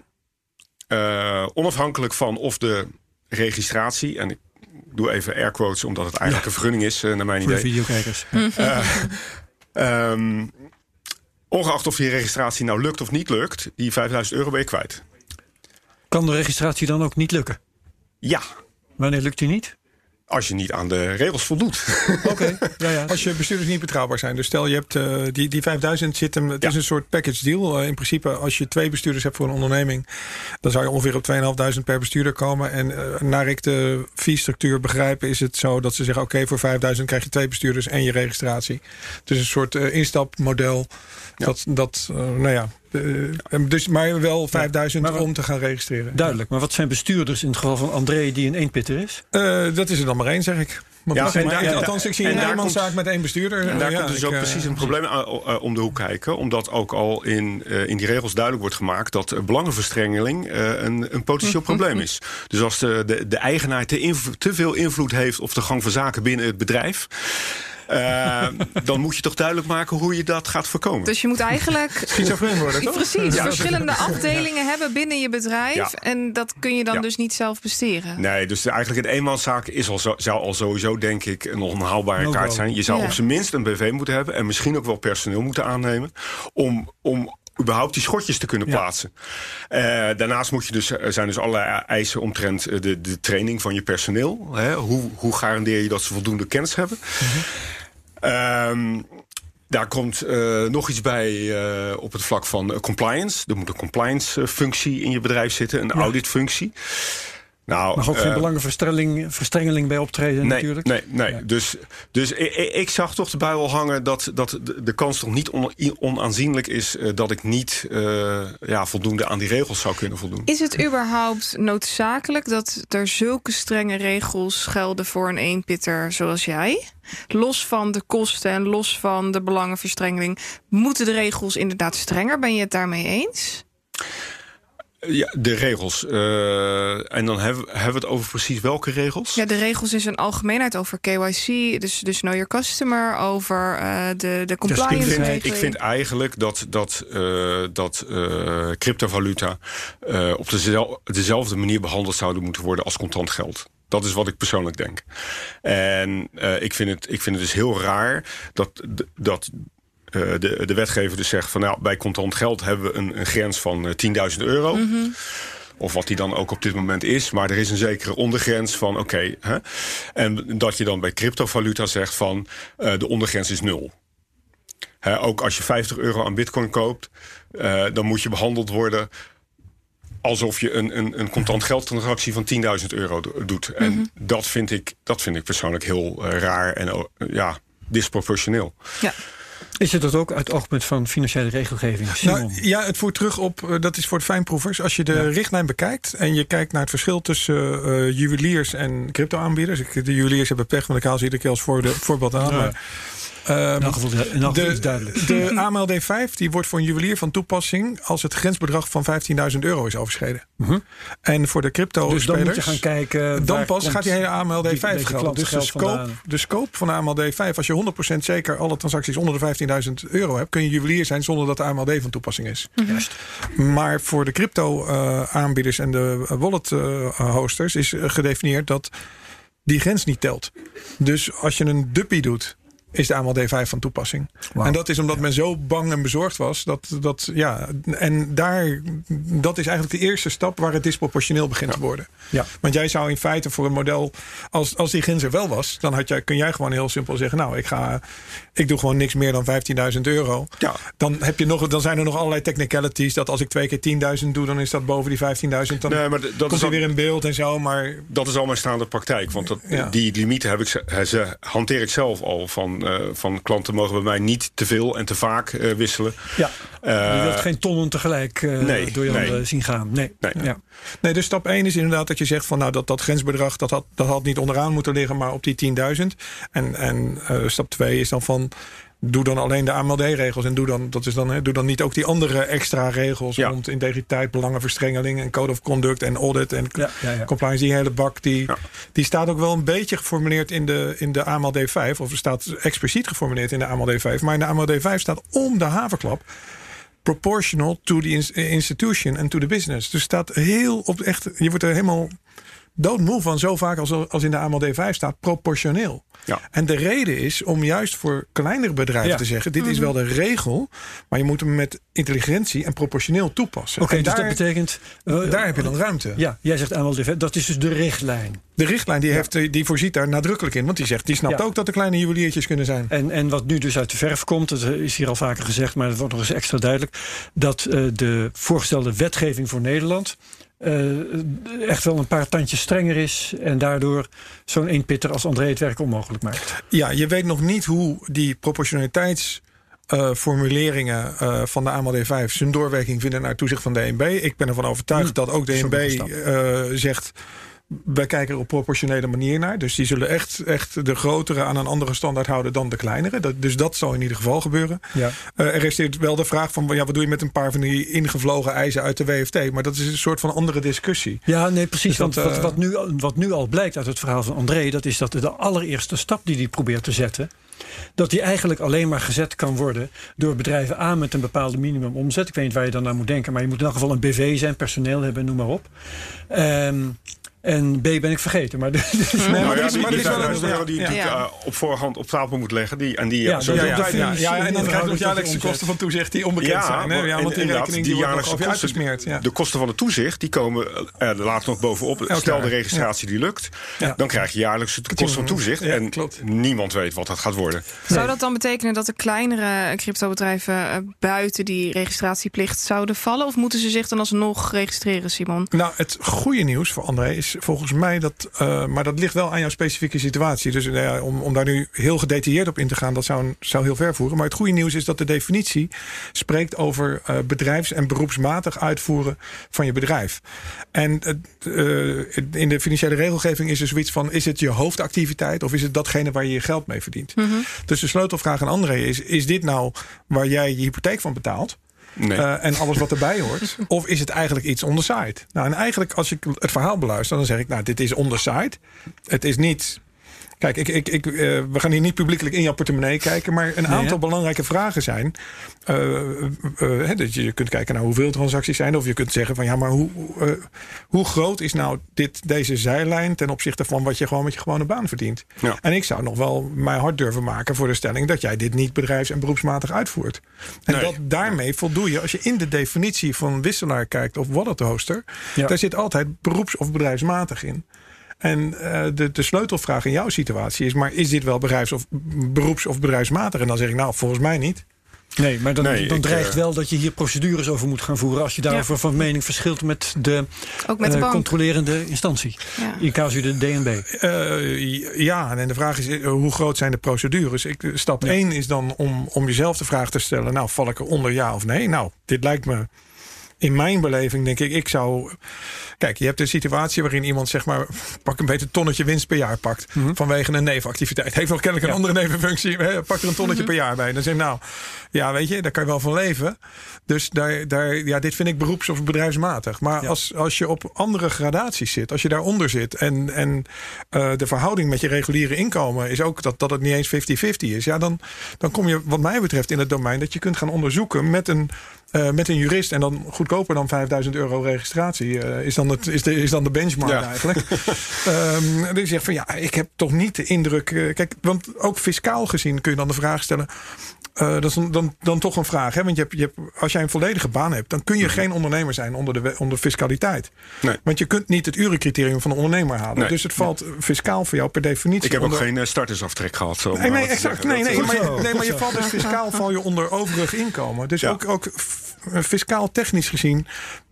eh, onafhankelijk van of de registratie, en ik doe even air quotes omdat het eigenlijk een vergunning is, naar mijn Voor de idee. videokijkers. Ehm, ongeacht of die registratie nou lukt of niet lukt, die 5000 euro ben je kwijt. Kan de registratie dan ook niet lukken? Ja, Wanneer lukt die niet? Als je niet aan de regels voldoet. Oké, ja, ja. Als je bestuurders niet betrouwbaar zijn. Dus stel je hebt eh, die, die 5000 zit hem. Het Ja. is een soort package deal. Eh, in principe, als je twee bestuurders hebt voor een onderneming, dan zou je ongeveer op 2500 per bestuurder komen. En eh, naar ik de fee-structuur begrijp, is het zo dat ze zeggen: oké, voor 5000 krijg je twee bestuurders en je registratie. Dus een soort instapmodel. Dat, dat nou ja. Eh, dus, maar wel 5000 maar wat- om te gaan registreren. Duidelijk. Maar wat zijn bestuurders in het geval van André die een eenpitter is? Eh, dat is er dan maar één, zeg ik. Want Ja, en daar- althans, ik zie en een eenmanszaak komt- met één bestuurder. En daar Ja, komt dus ik, ook eh, precies een probleem eh, om de hoek kijken. Omdat ook al in, eh, in die regels duidelijk wordt gemaakt... dat eh, belangenverstrengeling eh, een, een potentieel probleem is. Dus als de, de, de eigenaar te, inv- te veel invloed heeft... op de gang van zaken binnen het bedrijf... eh, dan moet je toch duidelijk maken hoe je dat gaat voorkomen. Dus je moet eigenlijk Schizofreen worden, toch? precies Ja. verschillende afdelingen hebben binnen je bedrijf. Ja. En dat kun je dan Ja. dus niet zelf besteren. Nee, dus eigenlijk een eenmanszaak is al zo, zou al sowieso, denk ik, een onhaalbare kaart zijn. Je zou Ja. op zijn minst een BV moeten hebben... en misschien ook wel personeel moeten aannemen... om, om überhaupt die schotjes te kunnen Ja. plaatsen. Eh, daarnaast moet je dus, er zijn dus allerlei eisen omtrent eh, de, de training van je personeel. Hè? Hoe, hoe garandeer je dat ze voldoende kennis hebben? Ehm, daar komt eh, nog iets bij eh, op het vlak van eh, compliance. Er moet een compliance-functie in je bedrijf zitten, een auditfunctie. Nou, mag ook geen eh, belangenverstrengeling verstrengeling bij optreden Nee, natuurlijk. nee, nee. Dus, dus ik, ik- ik zag toch de bui al hangen dat, dat de, de kans toch niet on- onaanzienlijk is eh, dat ik niet eh, ja, voldoende aan die regels zou kunnen voldoen. Is het überhaupt noodzakelijk dat er zulke strenge regels gelden voor een eenpitter zoals jij? Los van de kosten en los van de belangenverstrengeling, moeten de regels inderdaad strenger? Ben je het daarmee eens? Ja, de regels. eh, en dan hebben, hebben we het over precies welke regels? Ja, de regels in zijn algemeenheid over KYC, dus, dus know your customer, over eh, de, de compliance Ik vind, ik vind eigenlijk dat, dat, eh, dat cryptovaluta op dezel- dezelfde manier behandeld zouden moeten worden als contant geld. Dat is wat ik persoonlijk denk. En ik, vind het, ik vind het dus heel raar dat, dat de, de wetgever dus zegt van nou, bij contant geld hebben we een, een grens van eh, 10.000 euro. Of wat die dan ook op dit moment is. Maar er is een zekere ondergrens van oké. en dat je dan bij cryptovaluta zegt van eh, de ondergrens is nul. Hè, ook als je 50 euro aan bitcoin koopt, eh, dan moet je behandeld worden alsof je een, een, een contant geldtransactie van 10.000 euro do- doet. En dat, vind ik, dat vind ik persoonlijk heel eh, raar en ja, disproportioneel. Ja. Is het dat ook uit oogpunt van financiële regelgeving? Nou, ja, het voert terug op, eh, dat is voor het fijnproevers. Als je de richtlijn bekijkt en je kijkt naar het verschil tussen eh, juweliers en crypto-aanbieders. Ik- De juweliers hebben pech, want ik haal ze iedere keer als voorde- voorbeeld aan. Ja. Maar, in elk geval, in elk geval is duidelijk. de AML D5 die wordt voor een juwelier van toepassing als het grensbedrag van 15.000 euro is overschreden. En voor de crypto dus dan moet je spelers, gaan kijken. dan pas gaat die hele AML die- D5 beetje gelden. Dus de scope, de scope van de AML D5, als je 100% zeker alle transacties onder de 15.000 euro hebt, kun je juwelier zijn zonder dat de AML D van toepassing is. Juist. Maar voor de crypto eh, aanbieders en de wallet eh, hosters is gedefinieerd dat die grens niet telt. Dus als je een duppie doet, is de AML D5 van toepassing. En dat is omdat men zo bang en bezorgd was. Dat, dat, ja, en daar, dat is eigenlijk de eerste stap waar het disproportioneel begint te worden. Ja. Want jij zou in feite voor een model, als, als die grens er wel was, dan had jij, kun jij gewoon heel simpel zeggen: Nou, ik, ga, ik doe gewoon niks meer dan 15.000 euro. Ja. Dan, heb je nog, dan zijn er nog allerlei technicalities. Dat als ik twee keer 10.000 doe, dan is dat boven die 15.000. Dan Nee, maar dat komt is al- weer in beeld en zo. Maar Dat is al mijn staande praktijk. Want dat, die limieten heb ik, ze- ze hanteer ik zelf al. Van, eh, van klanten mogen bij mij niet te veel en te vaak eh, wisselen. Ja, Eh, je wilt geen tonnen tegelijk eh, nee, door je nee. handen zien gaan. Nee. Nee. Ja. Nee, dus stap 1 is inderdaad dat je zegt van nou dat, dat grensbedrag dat had, dat had niet onderaan moeten liggen, maar op die 10.000. En, en eh, stap 2 is dan van doe dan alleen de AMLD-regels en doe dan, dat is dan, hè, doe dan niet ook die andere extra regels Ja. rond integriteit, belangenverstrengeling en code of conduct en audit en Ja, ja, ja. compliance. Die hele bak die, die staat ook wel een beetje geformuleerd in de, in de AMLD 5 of er staat expliciet geformuleerd in de AMLD 5. Maar in de AMLD 5 staat om de havenklap proportional to the ins- institution and to the business. Dus staat heel op echt, je wordt er helemaal doodmoe van zo vaak als, als in de AMLD 5 staat proportioneel. Ja. En de reden is om juist voor kleinere bedrijven Ja. te zeggen: dit is wel de regel, maar je moet hem met intelligentie en proportioneel toepassen. Oké, dus dat betekent... eh, daar heb je dan ruimte. Ja, jij zegt defect. Dat is dus de richtlijn. De richtlijn die, heeft, die voorziet daar nadrukkelijk in, want die zegt, die snapt Ja. ook dat er kleine juweliertjes kunnen zijn. En, en wat nu dus uit de verf komt, dat is hier al vaker gezegd, maar dat wordt nog eens extra duidelijk, dat eh, de voorgestelde wetgeving voor Nederland eh, echt wel een paar tandjes strenger is en daardoor zo'n eenpitter als André het werk onmogelijk maakt. Ja, je weet nog niet hoe die proportionaliteitsformuleringen eh, van de AMLD 5 zijn doorwerking vinden naar toezicht van de DNB. Ik ben ervan overtuigd dat ook de DNB een eh, zegt. Wij kijken er op proportionele manier naar. Dus die zullen echt, echt de grotere aan een andere standaard houden dan de kleinere. Dat, dus dat zal in ieder geval gebeuren. Ja. Uh, er is wel de vraag van ja, wat doe je met een paar van die ingevlogen eisen uit de WFT? Maar dat is een soort van andere discussie. Ja, nee, precies. Dus want dat, wat, eh, wat, nu, wat nu al blijkt uit het verhaal van André, dat is dat de allereerste stap die hij probeert te zetten, dat die eigenlijk alleen maar gezet kan worden door bedrijven A met een bepaalde minimum omzet. Ik weet niet waar je dan naar moet denken, maar je moet in elk geval een BV zijn, personeel hebben, noem maar op. Ehm, en B ben ik vergeten. Maar, dus, maar Nou ja, is- die, maar die is wel zijn een- wel die uh, op voorhand op tafel moet leggen. Die, en die Ja, zo dat- Ja, ja, dat- ja, ja, ja, en dan krijg je nog jaarlijkse kosten van toezicht die onbekend Ja, zijn. Hè? maar- Ja, want die inderdaad, rekening die, jaarlijkse kosten, uitgesmeerd. Ja. De kosten van het toezicht die komen eh, er later nog bovenop. Elk Stel de registratie die lukt, Ja. dan krijg je jaarlijks de kosten van toezicht. En klopt. niemand weet wat dat gaat worden. Zou dat dan betekenen dat de kleinere cryptobedrijven eh, buiten die registratieplicht zouden vallen? Of moeten ze zich dan alsnog registreren, Simon? Nou, het goede nieuws voor André is volgens mij dat. eh, maar dat ligt wel aan jouw specifieke situatie. Dus nou ja, om, om daar nu heel gedetailleerd op in te gaan, dat zou, zou heel ver voeren. Maar het goede nieuws is dat de definitie spreekt over eh, bedrijfs- en beroepsmatig uitvoeren van je bedrijf. En eh, in de financiële regelgeving is er zoiets van: is het je hoofdactiviteit of is het datgene waar je je geld mee verdient? Dus de sleutelvraag aan André is: is dit nou waar jij je hypotheek van betaalt? Nee. Eh, en alles wat erbij hoort? Of is het eigenlijk iets on the side? Nou, en eigenlijk als ik het verhaal beluister, dan zeg ik, nou, dit is on the side. Het is niet. Kijk, ik, ik, ik, eh, we gaan hier niet publiekelijk in jouw portemonnee kijken, maar een aantal belangrijke vragen zijn. eh, eh, dat je kunt kijken naar hoeveel transacties zijn, of je kunt zeggen van ja, maar hoe, hoe groot is nou dit, deze zijlijn ten opzichte van wat je gewoon met je gewone baan verdient? Ja. En ik zou nog wel mij hard durven maken voor de stelling dat jij dit niet bedrijfs- en beroepsmatig uitvoert. En Nee. dat daarmee voldoe je, als je in de definitie van wisselaar kijkt of wallet hoster, Ja. daar zit altijd beroeps- of bedrijfsmatig in. En eh, de, de sleutelvraag in jouw situatie is: maar is dit wel bedrijfs- of beroeps- of bedrijfsmatig? En dan zeg ik, nou, volgens mij niet. Nee, maar dan, Nee, dan ik, dreigt eh, wel dat je hier procedures over moet gaan voeren. als je daarover van mening verschilt met de, Ook met de eh, bank. controlerende instantie. Ja. In casu de DNB. Eh, ja, en de vraag is: hoe groot zijn de procedures? Ik, stap 1 is dan om, om jezelf de vraag te stellen: nou, val ik er onder ja of nee? Nou, dit lijkt me. In mijn beleving denk ik, ik zou. Kijk, je hebt een situatie waarin iemand zeg maar. pak een beetje tonnetje winst per jaar pakt. vanwege een nevenactiviteit. Heeft nog kennelijk een andere nevenfunctie. Hè, Pak er een tonnetje per jaar bij. Dan zeg ik, nou, ja, weet je, daar kan je wel van leven. Dus daar, daar, ja, dit vind ik beroeps- of bedrijfsmatig. Maar Ja. als, als je op andere gradaties zit, als je daaronder zit. en, en eh, de verhouding met je reguliere inkomen is ook dat, dat het niet eens 50-50 is. Ja, dan, dan kom je, wat mij betreft, in het domein dat je kunt gaan onderzoeken met een. Eh, met een jurist en dan goedkoper dan 5000 euro registratie eh, is, dan het, is, de, is dan de benchmark Ja. eigenlijk. Ehm dus je zegt van ja, ik heb toch niet de indruk. eh, kijk, want ook fiscaal gezien kun je dan de vraag stellen. dat is dan, dan, dan toch een vraag. Hè? Want je hebt, je hebt, als jij een volledige baan hebt, dan kun je geen ondernemer zijn onder de, onder fiscaliteit. Mhm. Nee. Want je kunt niet het urencriterium van een ondernemer halen. Nee. Dus het valt fiscaal voor jou per definitie. Ik heb ook geen startersaftrek gehad. Zo, Nee, maar nee, exact. Nee, maar, nee, maar je valt dus fiscaal val je onder overig inkomen. Dus Ja. ook, ook fiscaal technisch gezien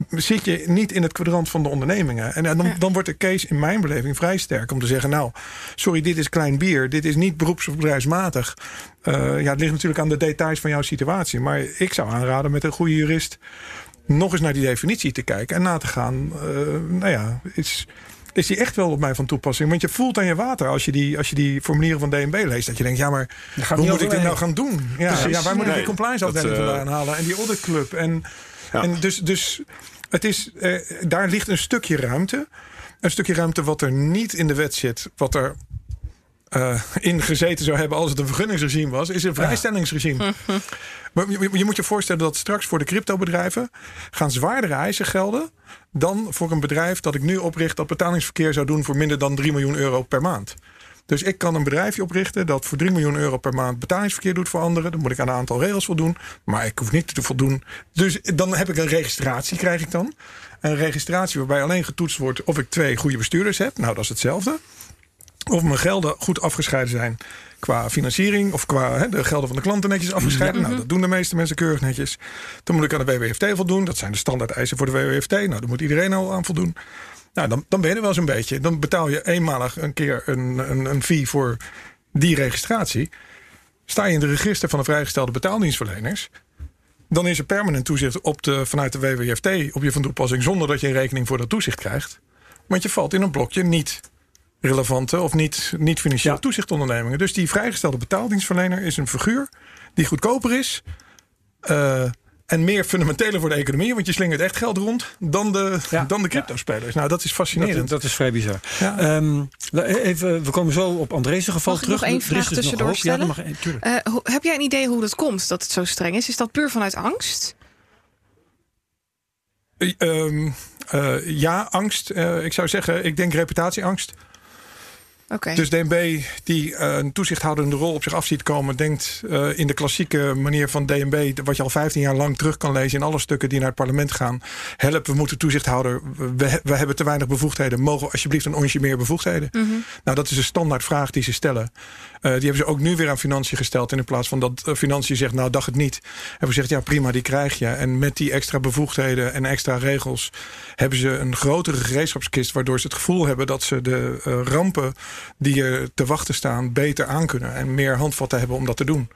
zit je niet in het kwadrant van de ondernemingen. En, eh, dan, dan wordt de case in mijn beleving vrij sterk om te zeggen... nou, sorry, dit is klein bier. Dit is niet beroeps- of bedrijfsmatig. Eh, ja, het ligt natuurlijk aan de details van jouw situatie. Maar ik zou aanraden met een goede jurist... nog eens naar die definitie te kijken en na te gaan. eh, nou ja, is, is die echt wel op mij van toepassing? Want je voelt aan je water als je die, als je die formulieren van DNB leest. Dat je denkt, ja, maar hoe moet ik dit nou gaan doen? Ja, Precies. ja waar moet ik die compliance afdeling eh, vandaan halen? En die auditclub. En, Ja. en dus, dus het is, eh, daar ligt een stukje ruimte. Een stukje ruimte wat er niet in de wet zit. Wat er eh, in gezeten zou hebben als het een vergunningsregime was, is een vrijstellingsregime. Maar je, je moet je voorstellen dat straks voor de cryptobedrijven gaan zwaardere eisen gelden dan voor een bedrijf dat ik nu opricht dat betalingsverkeer zou doen voor minder dan 3 miljoen euro per maand. Dus ik kan een bedrijfje oprichten dat voor 3 miljoen euro per maand betalingsverkeer doet voor anderen. Dan moet ik aan een aantal regels voldoen. Maar ik hoef niet te voldoen. Dus dan heb ik een registratie, krijg ik dan. Een registratie waarbij alleen getoetst wordt of ik twee goede bestuurders heb. Nou, dat is hetzelfde. Of mijn gelden goed afgescheiden zijn qua financiering. Of qua de gelden van de klanten netjes afgescheiden. Nou, dat doen de meeste mensen keurig netjes. Dan moet ik aan de WWFT voldoen. Dat zijn de standaard eisen voor de WWFT. Nou, daar moet iedereen al aan voldoen. Nou, dan, dan ben je er wel zo'n beetje. Dan betaal je eenmalig een keer een, een, een fee voor die registratie. Sta je in de register van de vrijgestelde betaaldienstverleners. Dan is er permanent toezicht op de, vanuit de WWFT op je van toepassing. zonder dat je een rekening voor dat toezicht krijgt. Want je valt in een blokje niet relevante of niet, niet financieel Ja. toezichtondernemingen. Dus die vrijgestelde betaaldienstverlener is een figuur die goedkoper is. eh, en meer fundamenteler voor de economie, want je slingert echt geld rond dan de, Ja. dan de crypto-spelers. Nou, dat is fascinerend. Dat, dat is vrij bizar. Ja. Ehm, even, we komen zo op Andrees geval Mag ik terug. nog één vraag dus nog tussendoor. Ja, stellen? mag. Eh, heb jij een idee hoe dat komt dat het zo streng is? Is dat puur vanuit angst? Eh, ehm, eh, ja, angst. Eh, ik zou zeggen, ik denk reputatieangst. Dus DNB, die eh, een toezichthoudende rol op zich af ziet komen, denkt eh, in de klassieke manier van DNB, wat je al 15 jaar lang terug kan lezen in alle stukken die naar het parlement gaan. Help, we moeten toezichthouder. We, we hebben te weinig bevoegdheden. Mogen we alsjeblieft een onsje meer bevoegdheden? Nou, dat is een standaard vraag die ze stellen. Eh, die hebben ze ook nu weer aan financiën gesteld. En in plaats van dat financiën zegt, nou, dacht het niet. Hebben we gezegd, ja, prima, die krijg je. En met die extra bevoegdheden en extra regels hebben ze een grotere gereedschapskist. Waardoor ze het gevoel hebben dat ze de rampen die er te wachten staan beter aankunnen. En meer handvatten hebben om dat te doen.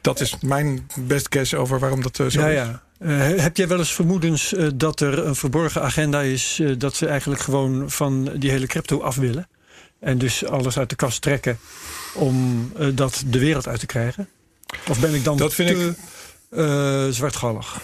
Dat is mijn best guess over waarom dat eh, zo Ja, is. ja. Eh, heb jij wel eens vermoedens eh, dat er een verborgen agenda is... dat ze eigenlijk gewoon van die hele crypto af willen? En dus alles uit de kast trekken om dat de wereld uit te krijgen? Of ben ik dan Dat vind te ik- zwartgallig?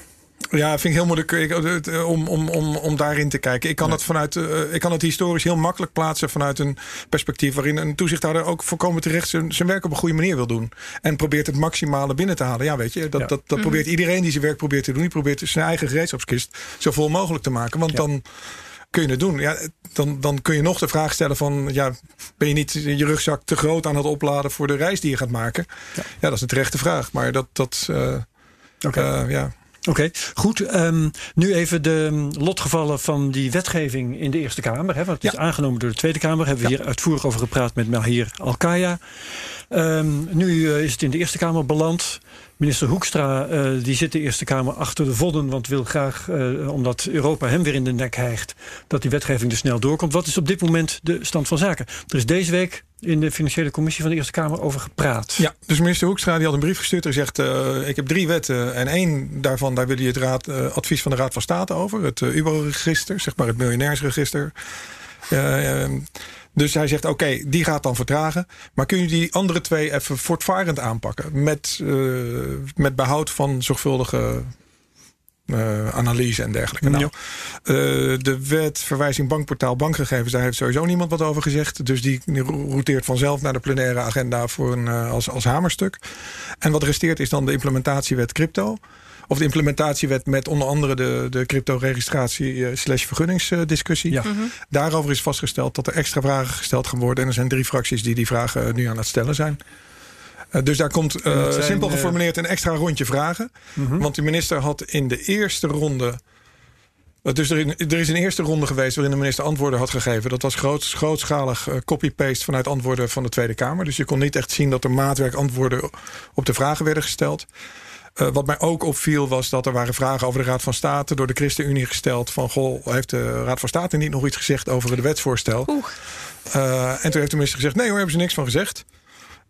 Ja, vind ik heel moeilijk ik, eh, om, om, om, om daarin te kijken. Ik kan, het vanuit, eh, ik kan het historisch heel makkelijk plaatsen vanuit een perspectief waarin een toezichthouder ook voorkomen terecht zijn, zijn werk op een goede manier wil doen. En probeert het maximale binnen te halen. Ja, weet je, dat, Ja. dat, dat probeert iedereen die zijn werk probeert te doen. Die probeert zijn eigen gereedschapskist zo vol mogelijk te maken. Want Ja. dan kun je het doen. Ja, dan, dan kun je nog de vraag stellen van... Ja, ben je niet je rugzak te groot aan het opladen voor de reis die je gaat maken? Ja, dat is een terechte vraag. Maar dat... dat eh, Oké. eh, ja. Oké, goed. Ehm, nu even de lotgevallen van die wetgeving in de Eerste Kamer. Hè, want het is aangenomen door de Tweede Kamer. Hebben we hier uitvoerig over gepraat met Mahir Alkaya. Ehm, nu eh, is het in de Eerste Kamer beland. Minister Hoekstra eh, die zit de Eerste Kamer achter de vodden. Want wil graag, eh, omdat Europa hem weer in de nek hijgt... dat die wetgeving er snel doorkomt. Wat is op dit moment de stand van zaken? Er is deze week in de Financiële Commissie van de Eerste Kamer over gepraat. Ja, dus minister Hoekstra die had een brief gestuurd en zegt... eh, ik heb drie wetten en één daarvan... daar wil hij het raad, advies van de Raad van State over. Het UBO-register, zeg maar het miljonairsregister. Dus hij zegt, oké, die gaat dan vertragen. Maar kun je die andere twee even voortvarend aanpakken? Met, uh, met behoud van zorgvuldige uh, analyse en dergelijke. Nou, uh, de wet verwijzing bankportaal bankgegevens, daar heeft sowieso niemand wat over gezegd. Dus die routeert vanzelf naar de plenaire agenda voor een, uh, als, als hamerstuk. En wat resteert is dan de implementatiewet crypto. Of de implementatiewet met onder andere de, de crypto-registratie uh, slash vergunningsdiscussie. Ja. Mm-hmm. Daarover is vastgesteld dat er extra vragen gesteld gaan worden. En er zijn drie fracties die die vragen nu aan het stellen zijn. Uh, dus daar komt uh, zijn, simpel geformuleerd een extra rondje vragen. Mm-hmm. Want de minister had in de eerste ronde. Dus er, er, is een eerste ronde geweest waarin de minister antwoorden had gegeven. Dat was groot, grootschalig copy-paste vanuit antwoorden van de Tweede Kamer. Dus je kon niet echt zien dat er maatwerk antwoorden op de vragen werden gesteld. Uh, wat mij ook opviel was dat er waren vragen over de Raad van State door de ChristenUnie gesteld. Van goh, heeft de Raad van State niet nog iets gezegd over het wetsvoorstel? Uh, en toen heeft de minister gezegd: nee hoor, hebben ze niks van gezegd.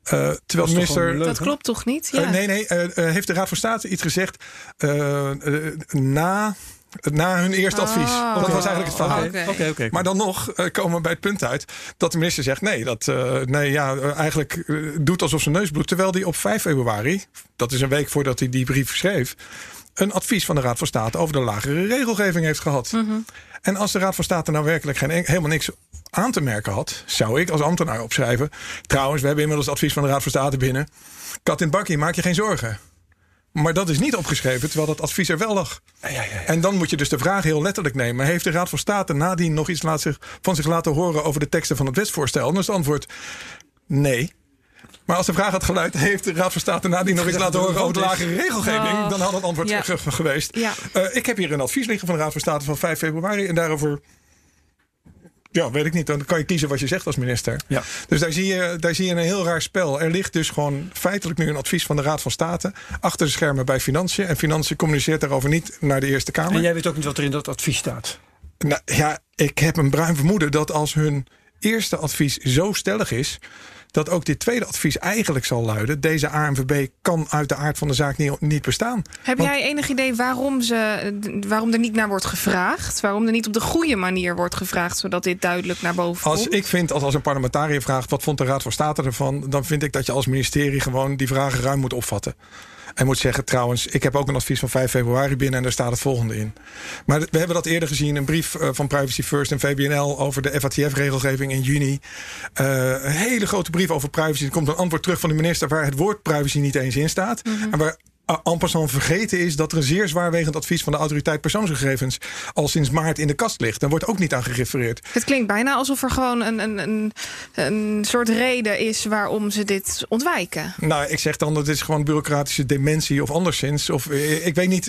Uh, terwijl de minister. Dat klopt toch niet? Ja. Uh, nee, nee. Uh, heeft de Raad van State iets gezegd na. Na hun eerste Ah, advies. Dat okay. was eigenlijk het verhaal. Okay. Okay, okay. Maar dan nog komen we bij het punt uit dat de minister zegt: nee, dat, nee ja, eigenlijk doet alsof zijn neus bloedt. Terwijl die op 5 februari, dat is een week voordat hij die brief schreef, een advies van de Raad van State over de lagere regelgeving heeft gehad. Mm -hmm. En als de Raad van State nou werkelijk geen, helemaal niks aan te merken had, zou ik als ambtenaar opschrijven. Trouwens, we hebben inmiddels advies van de Raad van State binnen. Kat in het bakje, maak je geen zorgen. Maar dat is niet opgeschreven, terwijl dat advies er wel lag. Ja, ja, ja. En dan moet je dus de vraag heel letterlijk nemen. Heeft de Raad van State nadien nog iets laat zich, van zich laten horen over de teksten van het wetsvoorstel? Dan is het antwoord nee. Maar als de vraag had geluid, heeft de Raad van State nadien nog iets laten horen over de lagere regelgeving? Oh, dan had het antwoord ja. geweest. Ja. Uh, ik heb hier een advies liggen van de Raad van State van 5 februari. En daarover ja, weet ik niet. Dan kan je kiezen wat je zegt als minister. Ja. Dus daar zie, je, daar zie je een heel raar spel. Er ligt dus gewoon feitelijk nu een advies van de Raad van State. achter de schermen bij Financiën. En Financiën communiceert daarover niet naar de Eerste Kamer. En jij weet ook niet wat er in dat advies staat? Nou ja, ik heb een bruin vermoeden dat als hun eerste advies zo stellig is. Dat ook dit tweede advies eigenlijk zal luiden: deze ANVB kan uit de aard van de zaak niet, niet bestaan. Heb Want- jij enig idee waarom, ze, waarom er niet naar wordt gevraagd? Waarom er niet op de goede manier wordt gevraagd, zodat dit duidelijk naar boven Als komt? ik vind, als, als een parlementariër vraagt wat vond de Raad van State ervan, dan vind ik dat je als ministerie gewoon die vragen ruim moet opvatten. En moet zeggen, trouwens, ik heb ook een advies van 5 februari binnen en daar staat het volgende in. Maar we hebben dat eerder gezien, een brief eh, van Privacy First en VBNL over de FATF-regelgeving in juni. Eh, een hele grote brief over privacy. Er komt een antwoord terug van de minister waar het woord privacy niet eens in staat. En waar a- en passant vergeten is dat er een zeer zwaarwegend advies van de autoriteit persoonsgegevens al sinds maart in de kast ligt. Daar wordt ook niet aan gerefereerd. Het klinkt bijna alsof er gewoon een, een, een, een soort reden is waarom ze dit ontwijken. Nou, ik zeg dan dat het is gewoon bureaucratische dementie of anderszins. Of eh, ik weet niet.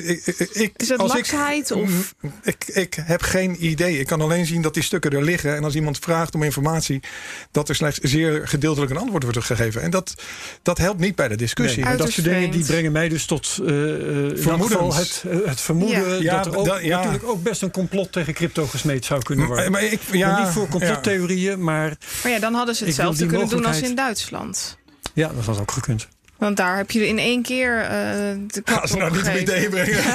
Ik, Is het als laksheid ik, of- Mm, Ik, ik heb geen idee. Ik kan alleen zien dat die stukken er liggen. En als iemand vraagt om informatie, dat er slechts zeer gedeeltelijk een antwoord wordt gegeven. En dat, dat helpt niet bij de discussie. Nee, dat soort dingen die brengen mij dus tot eh, eh, in geval het, eh, het vermoeden Ja. Dat er ook, natuurlijk ook best een complot tegen crypto gesmeed zou kunnen worden. Maar, maar ik, Ik ben ja, niet voor complottheorieën, maar Maar ja, dan hadden ze hetzelfde kunnen doen als in Duitsland. ja, dat had ook gekund. Want daar heb je in één keer eh de klap Ga ze nou niet op ideeën brengen.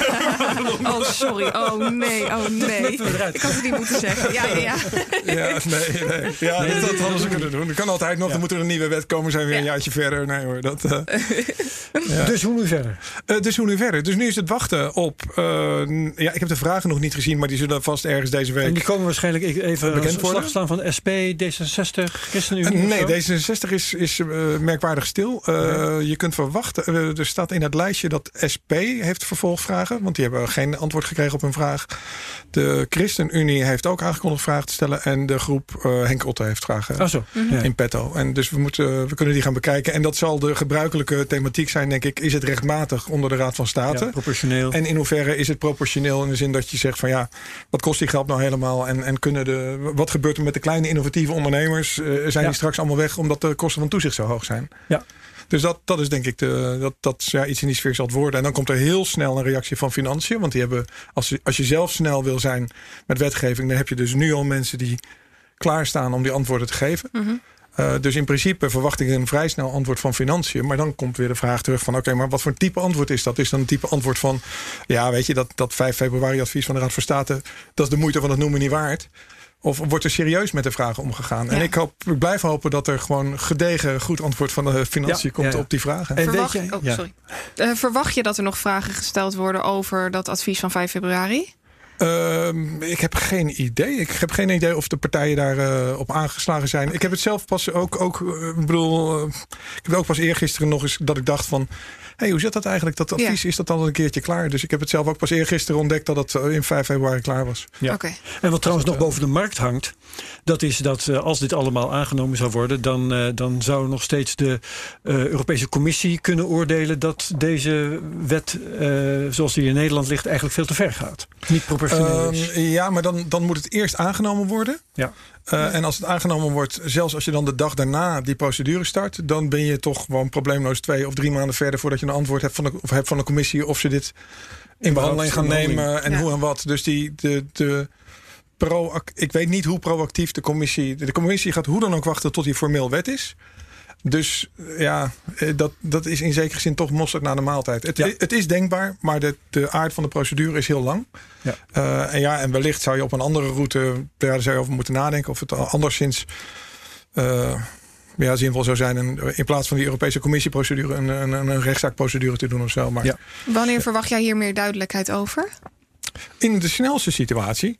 Oh, sorry. Oh, nee. Oh, nee. Ik had het niet moeten zeggen. Ja, ja, ja. Ja, nee, nee. Ja, dat, dat hadden ze kunnen doen. Dat kan altijd nog. Dan moet er een nieuwe wet komen. Zijn we weer een Ja. jaartje verder. Nee hoor. Dat, eh, Ja. Dus hoe nu verder? Eh, dus hoe nu verder? Dus nu is het wachten op. eh, ja, ik heb de vragen nog niet gezien, maar die zullen vast ergens deze week. En die komen waarschijnlijk e- even Bekend een worden? slag staan van SP, D66, Eh, ChristenUnie. nee, zo? D66 is, is merkwaardig stil. Eh, Je kunt verwachten. eh, er staat in het lijstje dat SP heeft vervolgvragen. Want die hebben geen antwoord gekregen op hun vraag. De ChristenUnie heeft ook aangekondigd vragen te stellen. En de groep eh, Henk Otte heeft vragen Ah, zo. Ja. in petto. En dus we, moeten, we kunnen die gaan bekijken. En dat zal de gebruikelijke thematiek zijn, denk ik. Is het rechtmatig onder de Raad van State? Ja, proportioneel. En in hoeverre is het proportioneel in de zin dat je zegt van ja, wat kost die geld nou helemaal? En, en kunnen de, wat gebeurt er met de kleine innovatieve ondernemers? Eh, zijn Ja. die straks allemaal weg omdat de kosten van toezicht zo hoog zijn? Ja. Dus dat, dat is denk ik de, dat, dat ja, iets in die sfeer zal het worden. En dan komt er heel snel een reactie van financiën. Want die hebben, als, je- als je zelf snel wil zijn met wetgeving, dan heb je dus nu al mensen die klaarstaan om die antwoorden te geven. Eh, dus in principe verwacht ik een vrij snel antwoord van financiën. Maar dan komt weer de vraag terug van... oké, maar wat voor type antwoord is dat? Is dan een type antwoord van... ja, weet je, dat, dat 5 februari advies van de Raad van State... dat is de moeite van het noemen niet waard? Of wordt er serieus met de vragen omgegaan? En ik, hoop, ik blijf hopen dat er gewoon gedegen goed antwoord van de financiën Ja, komt ja, ja. op die vragen. En weet Verwacht, je, oh, ja. sorry. Eh, verwacht je dat er nog vragen gesteld worden over dat advies van 5 februari? Ehm, ik heb geen idee. Ik heb geen idee of de partijen daarop op aangeslagen zijn. Ik heb het zelf pas ook, ook eh, ik bedoel, eh, ik heb het ook pas eergisteren nog eens dat ik dacht van, hey, hoe zit dat eigenlijk? Dat advies is dat al een keertje klaar? Dus ik heb het zelf ook pas eergisteren ontdekt dat het eh, in 5 februari klaar was. Ja. En wat trouwens nog boven de markt hangt, dat is dat eh, als dit allemaal aangenomen zou worden, dan, eh, dan zou nog steeds de eh, Europese Commissie kunnen oordelen dat deze wet, eh, zoals die in Nederland ligt, eigenlijk veel te ver gaat. Niet proportioneel is. Ehm, ja, maar dan, dan moet het eerst aangenomen worden. Ja. Eh, En als het aangenomen wordt, zelfs als je dan de dag daarna die procedure start, dan ben je toch gewoon probleemloos twee of drie maanden verder voordat je een antwoord hebt van de, of hebt van de commissie of ze dit in behandeling gaan nemen en Ja. hoe en wat. Dus die de, de pro, ik weet niet hoe proactief de commissie. De commissie gaat hoe dan ook wachten tot die formeel wet is. Dus ja, eh, dat, dat is in zekere zin toch mosterd na de maaltijd. Het, Ja. het is denkbaar, maar de, de aard van de procedure is heel lang. Ja. Eh, en ja, en wellicht zou je op een andere route daar zou je over moeten nadenken of het anderszins eh, ja, zinvol zou zijn. En in plaats van die Europese Commissieprocedure een, een, een rechtszaakprocedure te doen of zo. Maar Ja. Wanneer verwacht jij hier meer duidelijkheid over? in de snelste situatie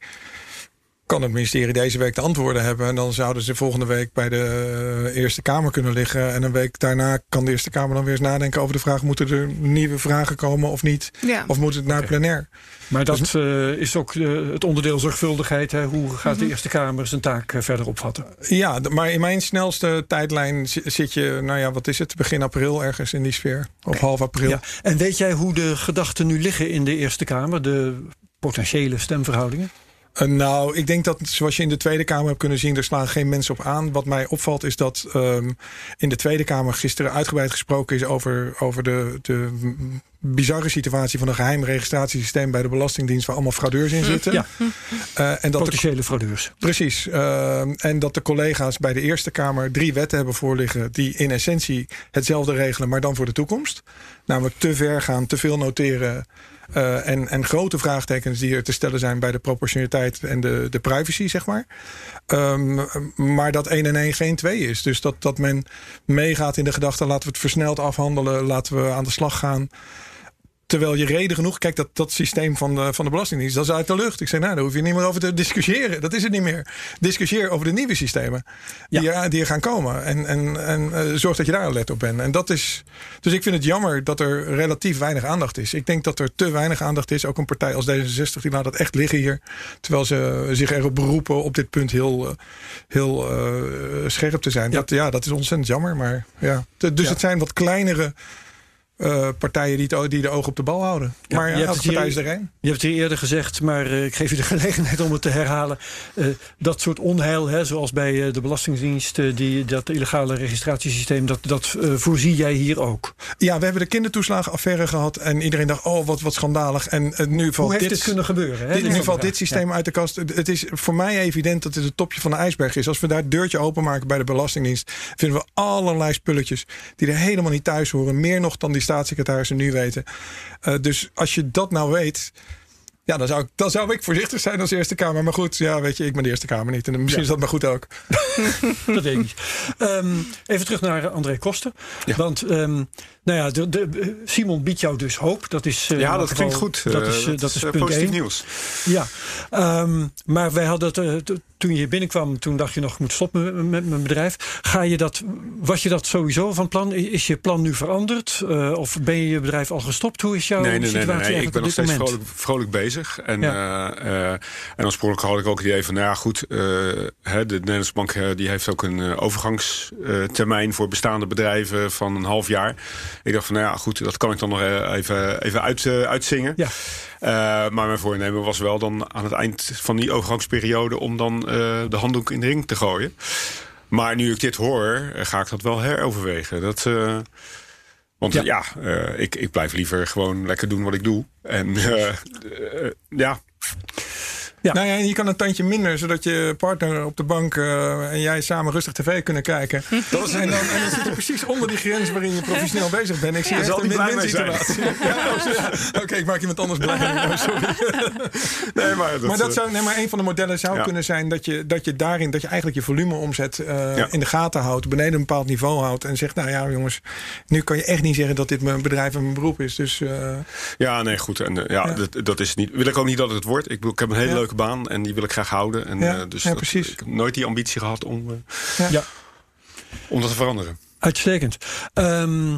kan het ministerie deze week de antwoorden hebben. En dan zouden ze volgende week bij de eh, Eerste Kamer kunnen liggen. En een week daarna kan de Eerste Kamer dan weer eens nadenken over de vraag: moeten er nieuwe vragen komen of niet? Ja. Of moet het naar Oké. plenair? Maar dat eh, is ook eh, het onderdeel zorgvuldigheid. Hè? Hoe gaat de Eerste Kamer zijn taak verder opvatten? Ja, d- maar in mijn snelste tijdlijn zi- zit je, nou ja, wat is het? Begin april ergens in die sfeer. Of half april. Ja. En weet jij hoe de gedachten nu liggen in de Eerste Kamer? De potentiële stemverhoudingen? Eh, nou, ik denk dat zoals je in de Tweede Kamer hebt kunnen zien, er slaan geen mensen op aan. Wat mij opvalt is dat ehm, in de Tweede Kamer gisteren uitgebreid gesproken is over, over de, de bizarre situatie van een geheim registratiesysteem bij de Belastingdienst waar allemaal fraudeurs in zitten. Ja. Eh, en dat de, Potentiële fraudeurs. precies. Eh, en dat de collega's bij de Eerste Kamer drie wetten hebben voorliggen die in essentie hetzelfde regelen, maar dan voor de toekomst. Namelijk te ver gaan, te veel noteren. Eh, en, en grote vraagtekens die er te stellen zijn bij de proportionaliteit en de, de privacy, zeg maar. Ehm, maar dat 1 en 1 geen 2 is. Dus dat, dat men meegaat in de gedachte: laten we het versneld afhandelen, laten we aan de slag gaan. Terwijl je reden genoeg, kijk, dat, dat systeem van de, van de Belastingdienst, dat is uit de lucht. Ik zeg, nou, daar hoef je niet meer over te discussiëren. Dat is het niet meer. Discussieer over de nieuwe systemen die, er, die er gaan komen. En, en, en eh, zorg dat je daar alert op bent. En dat is. Dus ik vind het jammer dat er relatief weinig aandacht is. Ik denk dat er te weinig aandacht is. Ook een partij als D66, die laat dat echt liggen hier. Terwijl ze zich erop beroepen op dit punt heel, eh, heel eh, scherp te zijn. Ja. Dat, ja, dat is ontzettend jammer. Maar ja. Dus Ja. het zijn wat kleinere. Eh, partijen die, het, die de oog op de bal houden. Ja, maar je hebt het hier- is er. Je hebt het hier eerder gezegd, maar eh, ik geef je de gelegenheid om het te herhalen. Eh, dat soort onheil, hè, zoals bij de Belastingdienst, die, dat illegale registratiesysteem, dat, dat voorzie jij hier ook. Ja, we hebben de kindertoeslagenaffaire gehad. En iedereen dacht, oh, wat, wat schandalig. En eh, nu valt Hoe heeft dit, dit kunnen gebeuren? Hè? dit, Dit nu valt dit systeem uit de kast. Het is voor mij evident dat het het topje van de ijsberg is. Als we daar het deurtje openmaken bij de Belastingdienst... vinden we allerlei spulletjes die er helemaal niet thuis horen. Meer nog dan die staatssecretarissen nu weten. Eh, dus als je dat nou weet... Ja, dan zou, ik, dan zou ik voorzichtig zijn als Eerste Kamer. Maar goed, ja, weet je, ik ben de Eerste Kamer niet. En misschien Ja. is dat maar goed ook. Dat weet ik niet. Ehm, even terug naar André Koster. Ja. Want ehm, nou ja, de, de, Simon biedt jou dus hoop. Dat is, eh, Ja, dat geval- klinkt goed. Dat Eh, is, eh, dat is eh, punt positief 1. nieuws. Ja, Ehm, maar wij hadden het, eh, toen je hier binnenkwam, toen dacht je nog, ik moet stoppen met, met mijn bedrijf. Ga je dat, was je dat sowieso van plan? Is je plan nu veranderd? Eh, of ben je je bedrijf al gestopt? Hoe is jouw Nee, nee, nee, situatie nee, nee. Ik ben nog steeds vrolijk, vrolijk bezig. En, eh, eh, en oorspronkelijk had ik ook het idee van, nou ja, goed, eh, hè, de Nederlandse bank eh, die heeft ook een eh, overgangstermijn voor bestaande bedrijven van een half jaar. Ik dacht van, nou ja, goed, dat kan ik dan nog eh, even, even uit, eh, uitzingen. Ja. Eh, maar mijn voornemen was wel dan aan het eind van die overgangsperiode om dan de handdoek in de ring te gooien. Maar nu ik dit hoor, ga ik dat wel heroverwegen. Dat, want Ja. ja, ik, ik blijf liever gewoon lekker doen wat ik doe. En ja, Ja. Nou ja, en je kan een tandje minder, zodat je partner op de bank eh, en jij samen rustig tv kunnen kijken. Dat is, en, dan, en dan zit je precies onder die grens waarin je professioneel bezig bent. Ik zie echt een win-win mee zijn. situatie. Ja. Oké, ik maak iemand anders blij. Oh, sorry. nee, maar dat, Maar dat eh, zou, nee, maar een van de modellen zou kunnen zijn dat je, dat je daarin, dat je eigenlijk je volume omzet eh, in de gaten houdt, beneden een bepaald niveau houdt en zegt, nou ja jongens, nu kan je echt niet zeggen dat dit mijn bedrijf en mijn beroep is. Dus Ja, nee, goed. En ja. Dat, dat is niet. Wil ik ook niet dat het wordt. Ik, ik heb een hele Ja. Leuke baan en die wil ik graag houden. En, Ja, eh, dus ja, dat- precies. Ik heb nooit die ambitie gehad om, eh, Ja, om dat te veranderen. uitstekend. Ehm,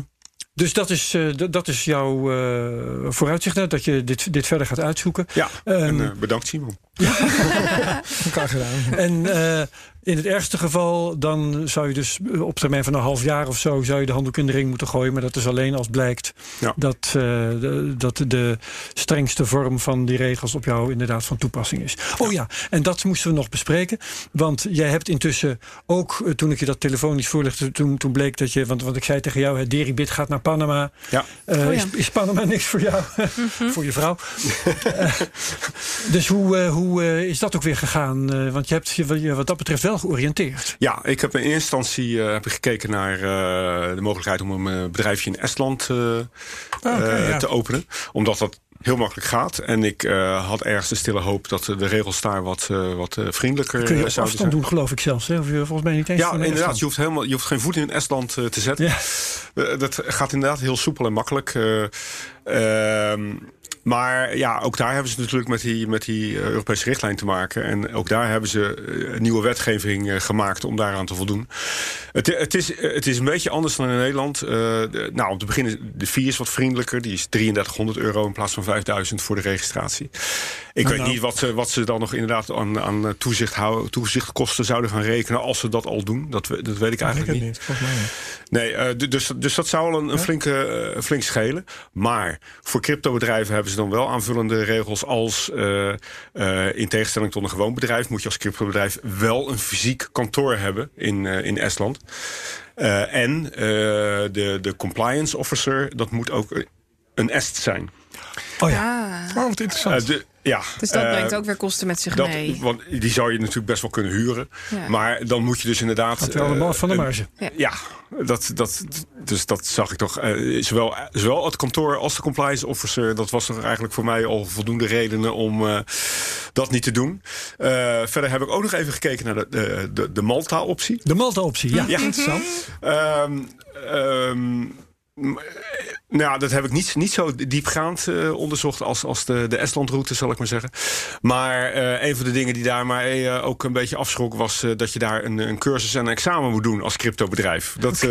dus dat is, eh, dat is jouw eh, vooruitzicht, hè, dat je dit, dit verder gaat uitzoeken. Ja, Ehm, en eh, bedankt Simon. elkaar gedaan. En eh, in het ergste geval, dan zou je dus op termijn van een half jaar of zo, zou je de handdoek in de ring moeten gooien. Maar dat is alleen als blijkt Ja. dat, eh, de, dat de strengste vorm van die regels op jou inderdaad van toepassing is. Oh ja, en dat moesten we nog bespreken. Want jij hebt intussen ook, eh, toen ik je dat telefonisch voorlegde, toen, toen bleek dat je, want, want ik zei tegen jou, het Deribit gaat naar Panama. Ja. Eh, Oh ja. is, is Panama niks voor jou? voor je vrouw? Eh, dus hoe, eh, hoe eh, is dat ook weer gegaan? Eh, want je hebt je, wat dat betreft wel georiënteerd. Ja, ik heb in eerste instantie eh, heb ik gekeken naar de mogelijkheid om een bedrijfje in Estland ja. te openen. Omdat dat heel makkelijk gaat. En ik had ergens de stille hoop dat de regels daar wat, eh, wat vriendelijker Kun je zouden afstand zijn. doen, geloof ik zelfs. Hè? Of je volgens mij niet eens Ja, inderdaad. Estland. Je hoeft, helemaal, je hoeft geen voet in Estland te zetten. Ja. Dat gaat inderdaad heel soepel en makkelijk. Eh, ehm, maar ja, ook daar hebben ze natuurlijk met die, met die eh, Europese richtlijn te maken. En ook daar hebben ze eh, nieuwe wetgeving eh, gemaakt om daaraan te voldoen. Het, het, is, het is een beetje anders dan in Nederland. De- nou, om te beginnen, de fee is wat vriendelijker. Die is 3300 euro in plaats van 5000 voor de registratie. Ik Nou, weet nou. niet wat ze, wat ze dan nog inderdaad aan, aan toezicht houden, toezichtkosten zouden gaan rekenen als ze dat al doen. Dat, we- dat weet ik eigenlijk niet. niet, volgens mij niet. Nee, eh, du- dus, dus dat zou al een, een flinke, eh, flink schelen. Maar voor cryptobedrijven hebben ze dan wel aanvullende regels als... eh, eh, in tegenstelling tot een gewoon bedrijf... moet je als cryptobedrijf wel een fysiek kantoor hebben in, eh, in Estland. Eh, en eh, de, de compliance officer, dat moet ook... eh, een est zijn. Oh ja. Ah, Oh, wat interessant. Eh, de, ja, dus dat eh, brengt ook weer kosten met zich dat, mee. Want die zou je natuurlijk best wel kunnen huren. Ja. Maar dan moet je dus inderdaad. Gaat wel allemaal eh, van de marge. Ja, dat, dat, dus dat zag ik toch. eh, zowel, zowel het kantoor als de compliance officer. Dat was toch eigenlijk voor mij al voldoende redenen om eh, dat niet te doen. Eh, verder heb ik ook nog even gekeken naar de, de, de, de Malta-optie. De Malta-optie, ja. Ja. Interessant. Ehm, ehm, m- nou, dat heb ik niet, niet zo diepgaand eh, onderzocht als, als de, de Estland-route, zal ik maar zeggen. Maar eh, een van de dingen die daar mij eh, ook een beetje afschrok... was dat je daar een, een cursus en een examen moet doen als cryptobedrijf. Dat,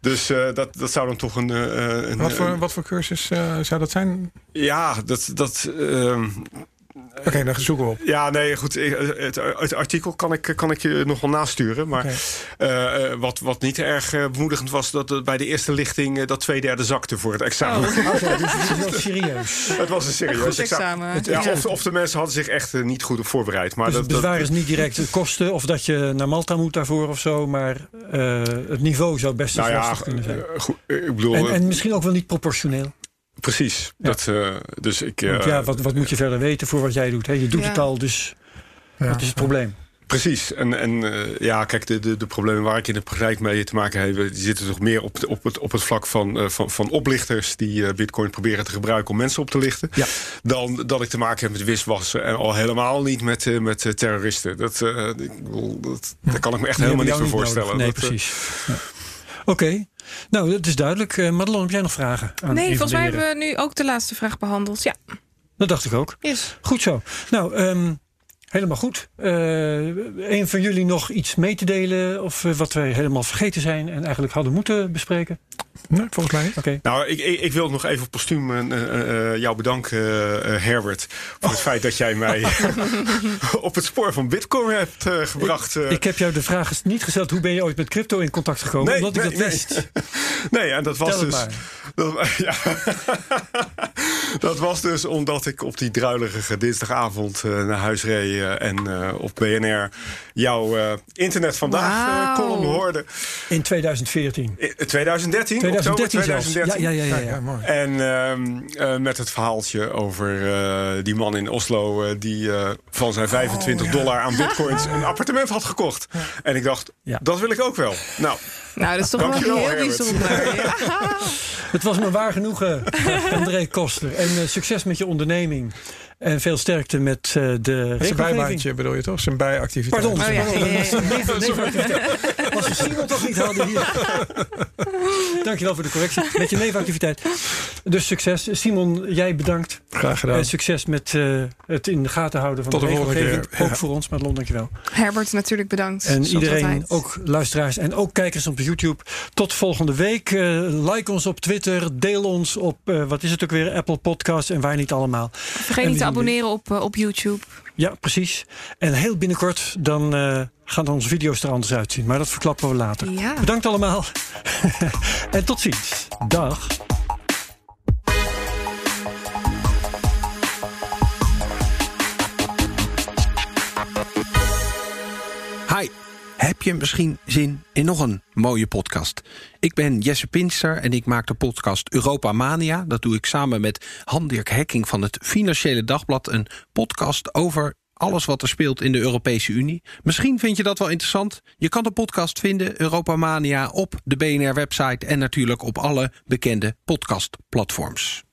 dus dat, dat zou dan toch een... een wat, voor, een- wat voor cursus zou dat zijn? ja, dat... dat Oké, dan zoeken we op. ja, nee, goed. Het, het artikel kan ik, kan ik je nog wel nasturen. Maar eh, eh, wat, wat niet erg eh, bemoedigend was... dat het bij de eerste lichting dat twee derde zakte voor het examen. Oh. Dus het is wel serieus. Het was een serieus Goed examen. Ja, Ja. of, of de mensen hadden zich echt niet goed op voorbereid. Maar Dus dat, het dat, bezwaar is niet direct de kosten of dat je naar Malta moet daarvoor of zo, maar eh, het niveau zou best nou ja, kunnen zijn. goed, ik bedoel, En, en misschien ook wel niet proportioneel. Precies. Dat, eh, dus ik, eh, Want ja, wat, wat moet je verder weten voor wat jij doet? Hè? Je doet Ja. het al, dus Ja. wat is het probleem? Precies. En, en eh, ja, kijk, de, de, de problemen waar ik in de praktijk mee te maken heb... die zitten toch meer op, de- op, het, op het vlak van, eh, van, van oplichters... die eh, bitcoin proberen te gebruiken om mensen op te lichten... Ja. dan dat ik te maken heb met wiswassen... en al helemaal niet met, eh, met terroristen. Dat, eh, ik dat, daar kan ik me echt Die helemaal niet voorstellen. nodig. Dat, Nee, precies. Ja. Oké, nou, dat is duidelijk. Eh Madelon, heb jij nog vragen? Aan Nee, volgens mij hebben we nu ook de laatste vraag behandeld. Ja, Dat dacht ik ook. yes. Goed zo. Nou, ehm, helemaal goed. Eh een van jullie nog iets mee te delen of eh, wat wij helemaal vergeten zijn en eigenlijk hadden moeten bespreken? Nee, volgens mij niet. Nou, ik, ik, ik wil nog even postuum eh, eh, eh, jou bedanken, Herbert, voor het feit dat jij mij op het spoor van Bitcoin hebt gebracht. eh. Ik heb jou de vraag niet gesteld, hoe ben je ooit met crypto in contact gekomen? Nee, Omdat ik dat nee. wist. nee, en dat was Tel dus. Dat, ja, dat was dus omdat ik op die druilige dinsdagavond eh, naar huis reed en eh, op BNR jouw eh, Internet vandaag eh, Wauw. column hoorde. In 2014. In 2013, 2013 oktober zelfs. 2013. Ja, ja, ja. ja, Ja, ja. ja, mooi. En ehm, eh, met het verhaaltje over eh, die man in Oslo eh, die eh, van zijn 25 dollar aan bitcoins een appartement had gekocht. En ik dacht, Ja. dat wil ik ook wel. Nou, Nou, dat is toch wel heel Herbert. bijzonder. Ja. Het was me waar genoegen, André Koster. En succes met je onderneming. En veel sterkte met eh, de Zijn bijbaantje bedoel je toch? Zijn bijactiviteit. Pardon, Oh ja, was. Als we Simon toch niet hadden hier. Dankjewel voor de correctie. Met je neefactiviteit. Dus succes. Simon, jij bedankt. Graag gedaan. En succes met eh, het in de gaten houden van Tot de, de volgende regelgeving. keer. Ook Ja. voor ons, Madelon, dankjewel. Herbert, natuurlijk bedankt. En Zoals iedereen, altijd. ook luisteraars en ook kijkers op YouTube. Tot volgende week. Eh, like ons op Twitter. Deel ons op, eh, wat is het ook weer, Apple Podcasts en waar niet allemaal. Vergeet en niet te abonneren op, op YouTube. Ja, precies. En heel binnenkort dan eh, gaan onze video's er anders uitzien. Maar dat verklappen we later. Ja. Bedankt allemaal. en tot ziens. Dag. Hi, heb je misschien zin in nog een mooie podcast? Ik ben Jesse Pinster en ik maak de podcast Europa Mania. Dat doe ik samen met Han-Dirk Hekking van het Financiële Dagblad. Een podcast over alles wat er speelt in de Europese Unie. Misschien vind je dat wel interessant. Je kan de podcast vinden, Europa Mania, op de BNR-website... en natuurlijk op alle bekende podcastplatforms.